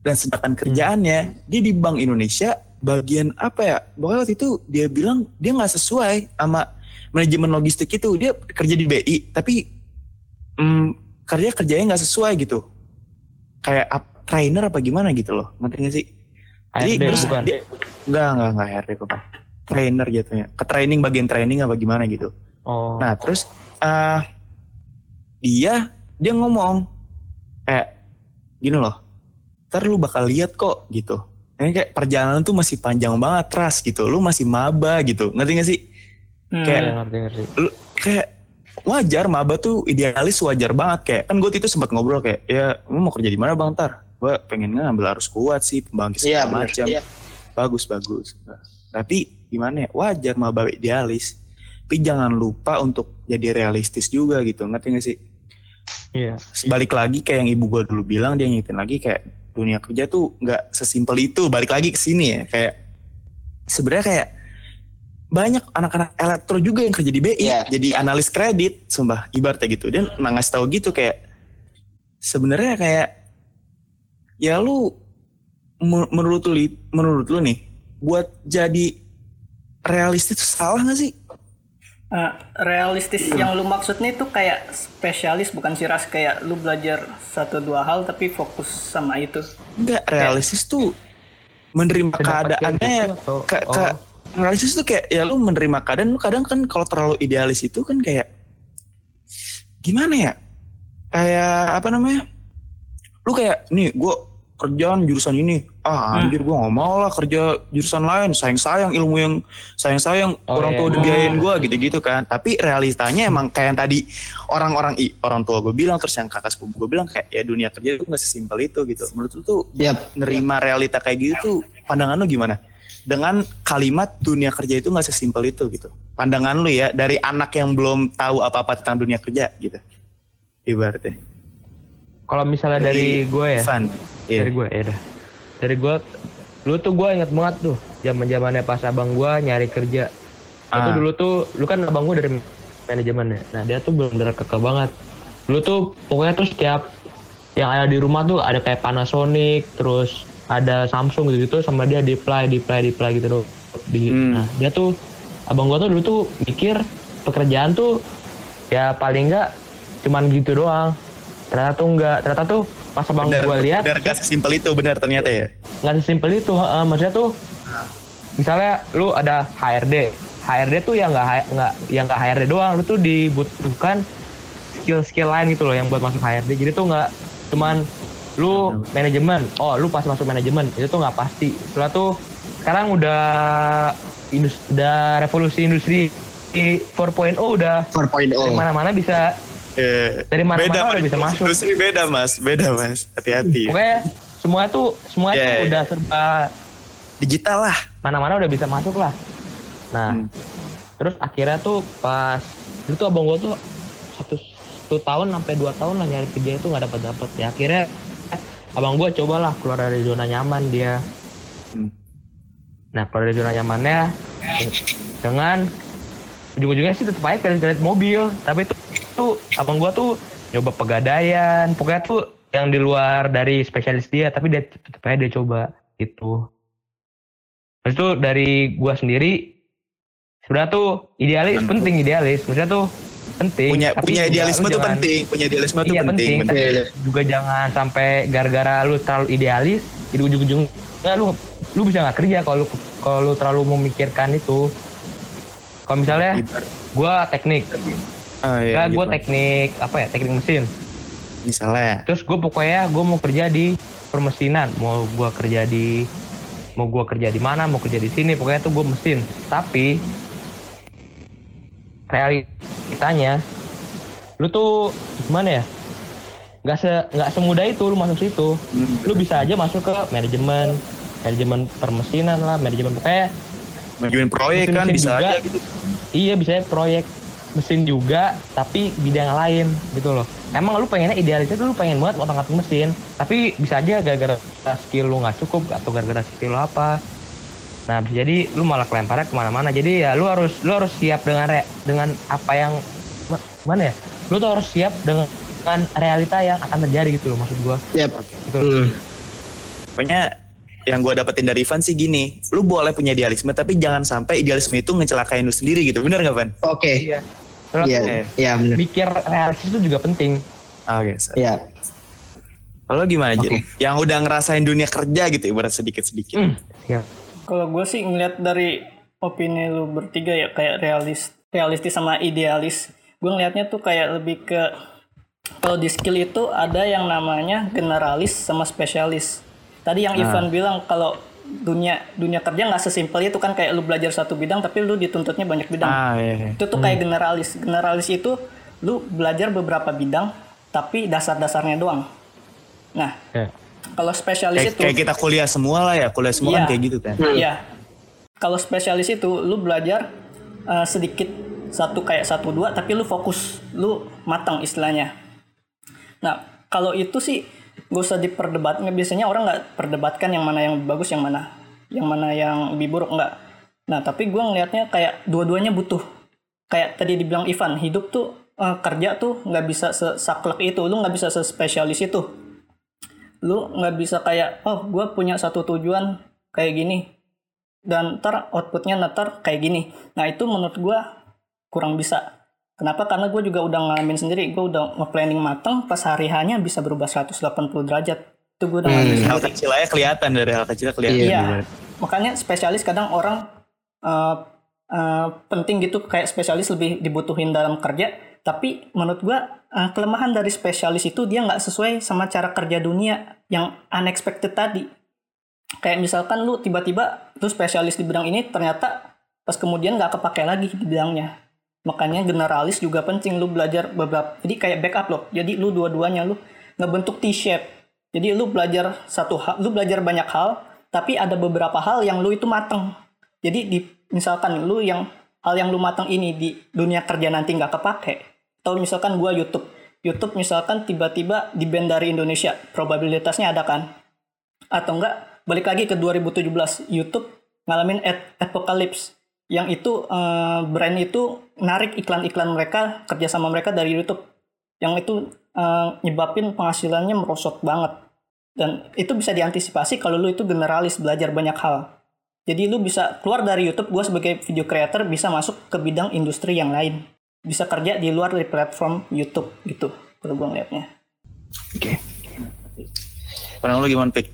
Dan sedangkan kerjaannya dia di Bank Indonesia bagian apa ya? Pokoknya waktu itu dia bilang dia nggak sesuai sama manajemen logistik itu. Dia kerja di BI tapi hmm, kerja kerjanya nggak sesuai gitu. Kayak up, trainer apa gimana gitu loh. Ngerti nggak sih? Jadi HRD terus bukan. dia- Enggak, enggak, enggak HRD kok. Pak. Trainer jatuhnya. Ke training bagian training apa gimana gitu. Oh. Nah terus eh dia dia ngomong kayak gini loh, ntar lu bakal lihat kok gitu. Ini kayak perjalanan tuh masih panjang banget trust gitu. Lu masih maba gitu. Ngerti gak sih? Hmm. kayak- ngerti ngerti. Lu kayak wajar maba tuh idealis wajar banget. Kayak kan gue itu sempat ngobrol kayak ya lu mau kerja di mana bang? Tar gue pengen ngambil harus kuat sih pembangkit Iya, segala bener. macam. Iya. bagus bagus. Tapi gimana ya? Wajar maba idealis. Tapi jangan lupa untuk jadi realistis juga gitu ngerti gak sih? Iya. balik lagi kayak yang ibu gue dulu bilang dia ngingetin lagi kayak dunia kerja tuh nggak sesimpel itu. Balik lagi ke sini ya kayak sebenarnya kayak banyak anak-anak elektro juga yang kerja di BI Iya. jadi analis kredit sumpah ibaratnya gitu dan nah, ngasih tahu gitu kayak sebenarnya kayak ya lu menurut lu menurut lu nih buat jadi realistis itu salah gak sih Eh, realistis yang lu maksud nih tuh kayak spesialis bukan sih ras kayak lu belajar satu dua hal tapi fokus sama itu. Enggak, realistis tuh menerima keadaannya gitu atau- ke, oh. Realistis tuh kayak ya lu menerima keadaan lu kadang kan kalau terlalu idealis itu kan kayak gimana ya? Kayak apa namanya? Lu kayak nih gue kerjaan jurusan ini. Ah anjir gue nggak mau lah kerja jurusan lain. Sayang sayang ilmu yang sayang sayang Oh, orang iya. tua udah biayain gue gitu gitu kan. Tapi realitanya emang kayak yang tadi orang-orang i- orang tua gue bilang terus yang kakak sepupu gue bilang kayak ya dunia kerja itu nggak sesimpel itu gitu. Menurut lu tuh Yap. nerima realita kayak gitu tuh pandangan lu gimana? Dengan kalimat dunia kerja itu nggak sesimpel itu gitu. Pandangan lu ya dari anak yang belum tahu apa-apa tentang dunia kerja gitu. Ibaratnya. Kalau misalnya dari gue ya, Ivan. Iya. dari gue ya dah. Dari gue, lu tuh gue inget banget tuh, zaman zamannya pas abang gue nyari kerja. Itu Ah. dulu tuh, lu kan abang gue dari manajemennya. Nah dia tuh bener-bener kekeh banget. Dulu tuh pokoknya tuh setiap yang ada di rumah tuh ada kayak Panasonic, terus ada Samsung gitu-gitu sama dia di apply, di apply, di apply gitu loh. Di, Hmm. Nah dia tuh, abang gue tuh dulu tuh mikir pekerjaan tuh ya paling enggak cuman gitu doang. Ternyata tuh enggak, ternyata tuh pas abang Bener, gue lihat bener gak sesimpel itu bener ternyata ya. nggak sesimpel itu heeh. maksudnya tuh misalnya lu ada HRD HRD tuh yang nggak nggak yang nggak HRD doang lu tuh dibutuhkan skill-skill lain gitu loh yang buat masuk HRD jadi tuh nggak cuman lu manajemen oh lu pas masuk manajemen itu tuh nggak pasti setelah tuh sekarang udah indus, udah revolusi industri 4.0 udah 4.0. dari mana-mana bisa Eh, Dari mana-mana beda, udah bisa masuk. Industri beda mas, beda mas. Hati-hati. pokoknya semua tuh semua Yeah, tuh yeah. udah serba Digital lah. mana-mana udah bisa masuk lah. Nah, Hmm. terus akhirnya tuh pas itu tuh abang gue tuh satu, satu tahun sampai dua tahun lah nyari kerja itu nggak dapat dapat. Ya akhirnya abang gue cobalah keluar dari zona nyaman dia. Hmm. Nah keluar dari zona nyamannya dengan ujung-ujungnya sih tetap aja kredit mobil. Tapi itu tuh abang gue tuh nyoba pegadaian. Pokoknya tuh yang di luar dari spesialis dia. Tapi dia tetap aja dia coba gitu. Terus itu dari gua sendiri sebenarnya tuh idealis Mantap. penting idealis. Maksudnya tuh penting. Punya tapi punya idealisme jangan- penting. Punya idealisme tuh Iya penting. penting. Tapi Iya, iya. juga jangan sampai gara-gara lu terlalu idealis, di ujung-ujung ya lu lu bisa nggak kerja kalau kalau lu terlalu memikirkan itu. Kalau misalnya Ibarat- gua teknik, Ah, iya, ya gua gitu. teknik apa ya teknik mesin. Misalnya. Terus gue pokoknya gue mau kerja di permesinan, mau gua kerja di mau gua kerja di mana, mau kerja di sini, pokoknya tuh gue mesin. Tapi realitanya lu tuh gimana ya? Gak se nggak semudah itu lu masuk situ. Hmm. Lu bisa aja masuk ke manajemen, manajemen permesinan lah, manajemen pokoknya Manajemen proyek kan Mesin-mesin bisa juga. aja gitu. Iya bisa proyek mesin juga tapi bidang lain gitu loh. Emang lu pengennya idealisnya tuh lu pengen banget otak atik mesin, tapi bisa aja gara-gara skill lu nggak cukup atau gara-gara skill lu apa. Nah bisa jadi lu malah kelemparnya ke mana-mana. Jadi ya lu harus lu harus siap dengan re, dengan apa yang ma- mana ya? Lu tuh harus siap dengan dengan realita yang akan terjadi gitu loh maksud gua. Yap. Gitu. Hmm. Pokoknya yang gue dapetin dari Ivan sih gini, lu boleh punya idealisme tapi jangan sampai idealisme itu ngecelakain lu sendiri gitu, bener gak Van? Oke. Iya. Terus Iya. Oke. Iya benar. mikir realistis itu juga penting. Oke, so. Iya. Kalau gimana jadi? Yang udah ngerasain dunia kerja gitu, ibarat sedikit-sedikit. Ya. Kalau gue sih ngeliat dari opini lu bertiga ya kayak realis realistis sama idealis. Gue ngelihatnya tuh kayak lebih ke kalau di skill itu ada yang namanya generalis sama spesialis. Tadi yang Ah. Ivan bilang kalau dunia dunia kerja nggak sesimpel itu kan kayak lu belajar satu bidang tapi lu dituntutnya banyak bidang. Ah, iya. iya. Itu tuh kayak generalis. Generalis itu lu belajar beberapa bidang tapi dasar-dasarnya doang. Nah, Ya. Kalau spesialis Kayak, itu kayak kita kuliah semua lah ya, kuliah semua kan Iya. kayak gitu kan. Iya. Kalau spesialis itu lu belajar eh, sedikit satu kayak satu dua tapi lu fokus, lu matang istilahnya. Nah, kalau itu sih gak usah diperdebatkan. Biasanya orang nggak perdebatkan yang mana yang bagus, yang mana yang mana yang lebih buruk nggak. Nah, tapi gua ngelihatnya kayak dua-duanya butuh. Kayak tadi dibilang Ivan, hidup tuh eh, kerja tuh nggak bisa sesaklek itu, lu nggak bisa sespesialis itu lu nggak bisa kayak oh gue punya satu tujuan kayak gini dan ntar outputnya ntar kayak gini. Nah itu menurut gue kurang bisa. Kenapa? Karena gue juga udah ngalamin sendiri. Gue udah nge-planning mateng pas hari hanya bisa berubah 180 derajat. Itu gue udah ngalamin Hal sendiri kecil aja kelihatan dari hal kecil kelihatan. Iya. juga. makanya spesialis kadang orang eh, eh, penting gitu. Kayak spesialis lebih dibutuhin dalam kerja. Tapi menurut gua eh, kelemahan dari spesialis itu dia nggak sesuai sama cara kerja dunia yang unexpected tadi. Kayak misalkan lu tiba-tiba lu spesialis di bidang ini ternyata pas kemudian nggak kepake lagi di bidangnya. Makanya generalis juga penting lu belajar beberapa jadi kayak backup loh jadi lu dua-duanya lu ngebentuk T-shape. Jadi lu belajar satu hal lu belajar banyak hal tapi ada beberapa hal yang lu itu mateng. Jadi di misalkan lu yang hal yang lu mateng ini di dunia kerja nanti nggak kepake atau misalkan gua YouTube. YouTube misalkan tiba-tiba di band dari Indonesia probabilitasnya ada kan? Atau enggak balik lagi ke 2017 YouTube ngalamin ad apocalypse. Yang itu eh, brand itu narik iklan-iklan mereka kerjasama mereka dari YouTube. Yang itu eh, nyebabin penghasilannya merosot banget. Dan itu bisa diantisipasi kalau lu itu generalis belajar banyak hal. Jadi lu bisa keluar dari YouTube gue sebagai video creator bisa masuk ke bidang industri yang lain bisa kerja di luar dari platform YouTube gitu kalau gue ngeliatnya Padahal lu gimana Pik?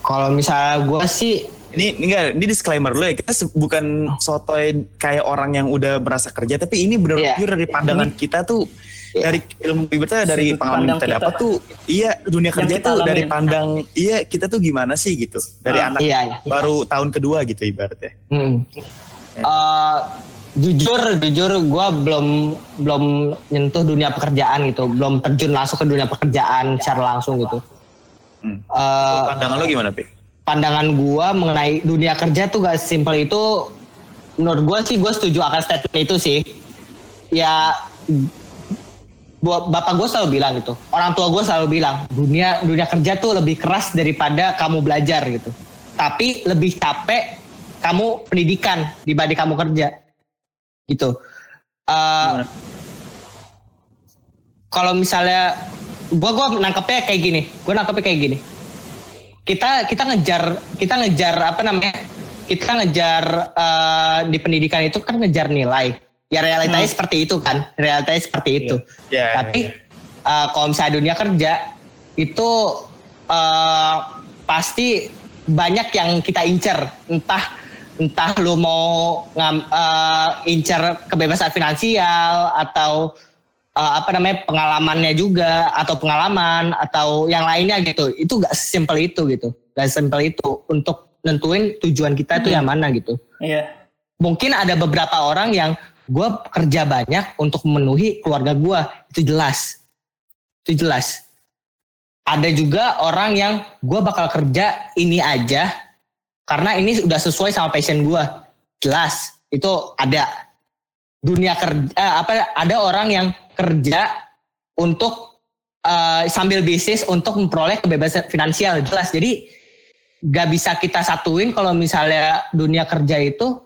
Kalau misalnya gue sih Ini, ini enggak, ini disclaimer dulu ya. Kita bukan sotoy kayak orang yang udah merasa kerja, tapi ini benar Iya. pure dari pandangan kita tuh Iya. dari ilmu kita dari Sudut pengalaman kita kita. dapat tuh iya dunia kerja tuh dari alamin. pandang iya kita tuh gimana sih gitu dari Ah, anak iya, iya. baru tahun kedua gitu ibaratnya Hmm. Eh, jujur, jujur, gue belum belum nyentuh dunia pekerjaan gitu, belum terjun langsung ke dunia pekerjaan secara langsung gitu. Hmm. Eh, pandangan lo gimana Pik? pandangan gue mengenai dunia kerja tuh gak simpel itu. Menurut gue sih, gue setuju akan statement itu sih. Ya, buat bapak gue selalu bilang gitu, orang tua gue selalu bilang dunia dunia kerja tuh lebih keras daripada kamu belajar gitu. Tapi lebih capek kamu pendidikan dibanding kamu kerja gitu. Eh, Gimana? kalau misalnya gua gua nangkepnya kayak gini gua nangkepnya kayak gini kita kita ngejar kita ngejar apa namanya kita ngejar eh, di pendidikan itu kan ngejar nilai ya realitanya Hmm. seperti itu kan realitanya seperti itu Ya, tapi ya. eh, kalau misalnya dunia kerja itu eh, pasti banyak yang kita incer entah entah lu mau ngam, eh, incer kebebasan finansial atau eh, apa namanya pengalamannya juga atau pengalaman atau yang lainnya gitu. Itu gak sesimpel itu gitu. Gak sesimpel itu. Untuk nentuin tujuan kita itu yang mana gitu. Iya. Mungkin ada beberapa orang yang gue kerja banyak untuk memenuhi keluarga gue itu jelas. Itu jelas. Ada juga orang yang gue bakal kerja ini aja karena ini udah sesuai sama passion gue jelas itu ada dunia kerja eh, apa ada orang yang kerja untuk eh, sambil bisnis untuk memperoleh kebebasan finansial jelas jadi gak bisa kita satuin kalau misalnya dunia kerja itu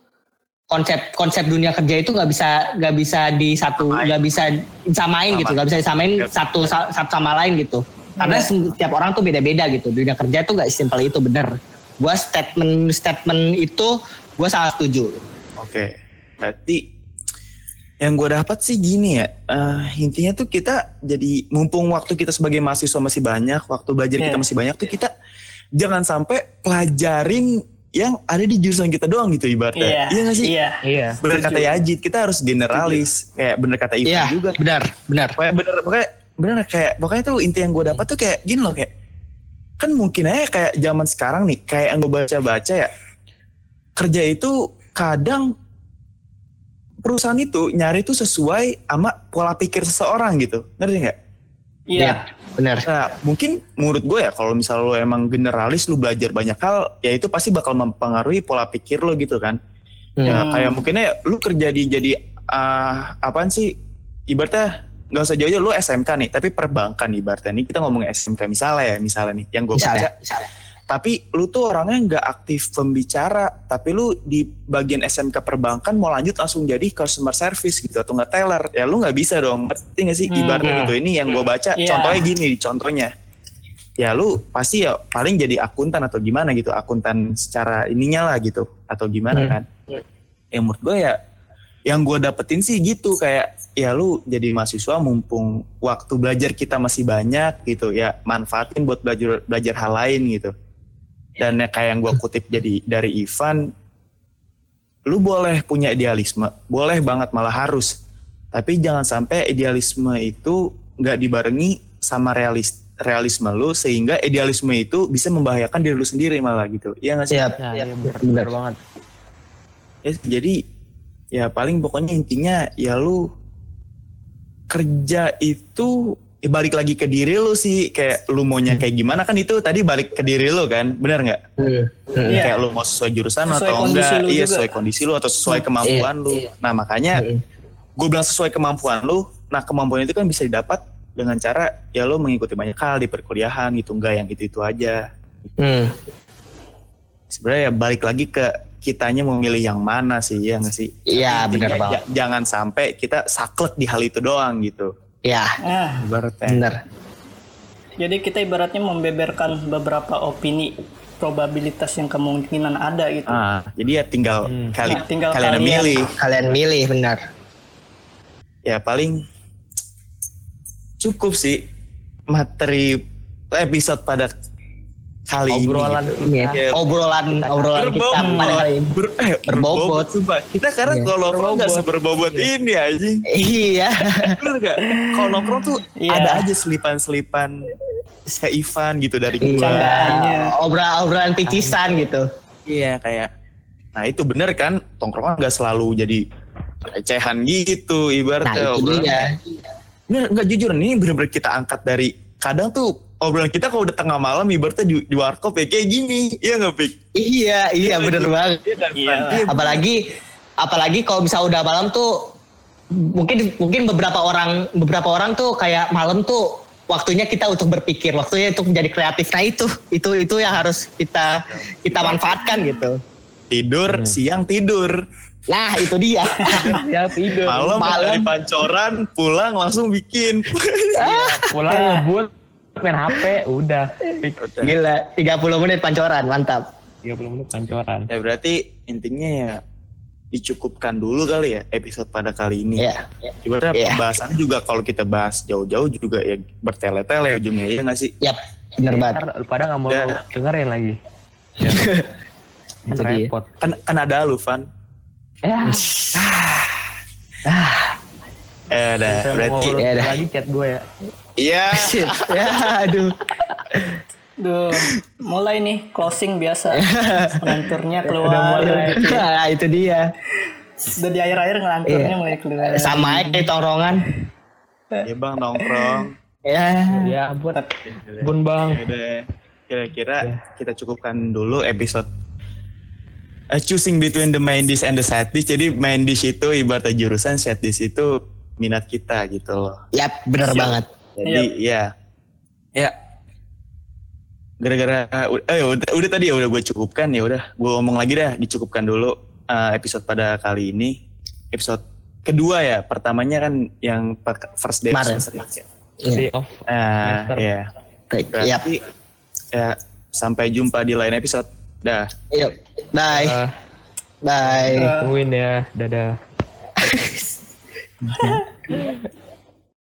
konsep konsep dunia kerja itu nggak bisa nggak bisa di satu Samain. nggak bisa disamain Sama. gitu nggak bisa disamain Yep. satu sa- satu sama lain gitu karena Iya. setiap orang tuh beda-beda gitu dunia kerja itu nggak simpel itu bener gua statement statement itu gua sangat setuju Oke, berarti yang gue dapat sih gini ya, eh, intinya tuh kita jadi mumpung waktu kita sebagai mahasiswa masih banyak, waktu belajar kita Iya. masih banyak tuh kita jangan sampai pelajarin yang ada di jurusan kita doang gitu ibaratnya. iya Iya gak sih? iya Iya. Bener kata Yajid, kita harus generalis, kayak bener kata Ivan iya juga. benar benar Pokoknya bener, pokoknya bener kayak pokoknya tuh inti yang gue dapat tuh kayak gini loh kayak kan mungkin aja kayak zaman sekarang nih kayak yang gue baca-baca ya kerja itu kadang perusahaan itu nyari itu sesuai sama pola pikir seseorang gitu. Ngerti nggak? Iya. benar. Nah, mungkin menurut gue ya kalau misal lo emang generalis lu belajar banyak hal, ya itu pasti bakal mempengaruhi pola pikir lo gitu kan. Ya Hmm. kayak mungkinnya lu kerja di jadi ah apaan sih? Ibaratnya nggak usah jauh-jauh lu SMK nih, tapi perbankan ibaratnya nih kita ngomong SMK misalnya ya, misalnya nih yang gue baca. Tapi lu tuh orangnya nggak aktif pembicara, tapi lu di bagian SMK perbankan mau lanjut langsung jadi customer service gitu atau nggak teller, ya lu nggak bisa dong. Ngerti nggak sih? Hmm. Ibaratnya gitu. Ini yang gue baca, Iya. contohnya gini, contohnya. Ya lu pasti ya paling jadi akuntan atau gimana gitu, akuntan secara ininya lah gitu, atau gimana Hmm. kan? Ya menurut gue ya, yang gue dapetin sih gitu kayak ya lu jadi mahasiswa mumpung waktu belajar kita masih banyak gitu ya manfaatin buat belajar belajar hal lain gitu dan ya kayak yang gue kutip jadi dari Ivan lu boleh punya idealisme boleh banget malah harus tapi jangan sampai idealisme itu nggak dibarengi sama realis realisme lu sehingga idealisme itu bisa membahayakan diri lu sendiri malah gitu iya nggak sih Siap. Ya, Iya, iya, bener, bener. bener banget. Ya, jadi ya paling pokoknya intinya ya lu kerja itu ya balik lagi ke diri lu sih kayak lu maunya kayak gimana kan itu tadi balik ke diri lu kan benar nggak Hmm. Hmm. Iya. kayak lu mau sesuai jurusan Sesuai atau enggak lu iya juga. sesuai kondisi lu atau sesuai kemampuan lu Iya. nah makanya Hmm. gue bilang sesuai kemampuan lu nah kemampuan itu kan bisa didapat dengan cara ya lu mengikuti banyak hal di perkuliahan gitu enggak yang itu itu aja Hmm. sebenarnya ya balik lagi ke kitanya memilih yang mana sih ya nggak sih Iya, benar banget. ja- jangan sampai kita saklek di hal itu doang gitu Ya, Nah, ibaratnya benar. jadi kita ibaratnya membeberkan beberapa opini probabilitas yang kemungkinan ada gitu. ah jadi ya tinggal Hmm. kali Nah, tinggal kalian kalian. milih Kalian milih benar. ya paling cukup sih materi episode pada kali Obrolan ini. Ini ya. Ya, Obrolan obrolan kita berbobot. pada hari ini. Ber, eh, Berbobot. berbobot. Kita karena Iya. kalau nongkrong nggak Berbobot. seberbobot ini anjing. Iya. Bener gak? Kalau nongkrong tuh Iya. ada aja selipan-selipan kayak Ivan gitu dari gua. Iya. Obrolan obrolan picisan gitu. Iya kayak. Nah itu bener kan tongkrongan nggak selalu jadi recehan gitu Nah, ibaratnya. itu obrolan. dia. Bener nggak jujur ini bener-bener kita angkat dari kadang tuh obrolan kita kalau udah tengah malam ibaratnya di, di warkop ya kayak gini. Iya nggak Pik? Iya, iya bener banget. Iya? Iya. Apalagi apalagi kalau bisa udah malam tuh mungkin mungkin beberapa orang beberapa orang tuh kayak malam tuh waktunya kita untuk berpikir waktunya untuk menjadi kreatif nah itu itu itu yang harus kita kita manfaatkan gitu Tidur, siang tidur. nah itu dia Ya tidur. Malam, Malam. dari pancoran, pulang langsung bikin. Pulang ngebut main HP udah. gila 30 menit pancoran mantap 30 menit pancoran. Ya berarti intinya ya dicukupkan dulu kali ya episode pada kali ini. ya Ibaratnya Iya. pembahasan juga kalau kita bahas jauh-jauh juga ya bertele-tele ujungnya ya nggak sih? yap bener banget pada nggak mau Udah. dengerin lagi. Ya. Repot. Kan, kan ada lu Van. Ya, Eh, udah, saya mau berarti ya lagi chat gue ya. Iya. Shit. ya aduh Duh, mulai nih closing biasa. Ngelanturnya Udah keluar. mulai. nah, itu dia Udah di akhir-akhir ngelanturnya Iya. mulai keluar. sama aja kayak tongrongan Ya bang nongkrong. ya Ya ampun. Ampun bang. Udah kira-kira kita cukupkan dulu episode eh, choosing between the main dish and the side dish. Jadi main dish itu ibaratnya jurusan, side dish itu minat kita gitu loh. yap bener Siap. banget Jadi ya, ya gara-gara eh udah, udah tadi ya udah gue cukupkan ya udah gue ngomong lagi dah dicukupkan dulu eh, episode pada kali ini episode kedua ya pertamanya kan yang per- first day Kemarin. semester ya. Iya. Off. Nah, Semester. ya Baik, yap berarti ya sampai jumpa di lain episode dah yuk bye Eh, bye tungguin ya. Dadah.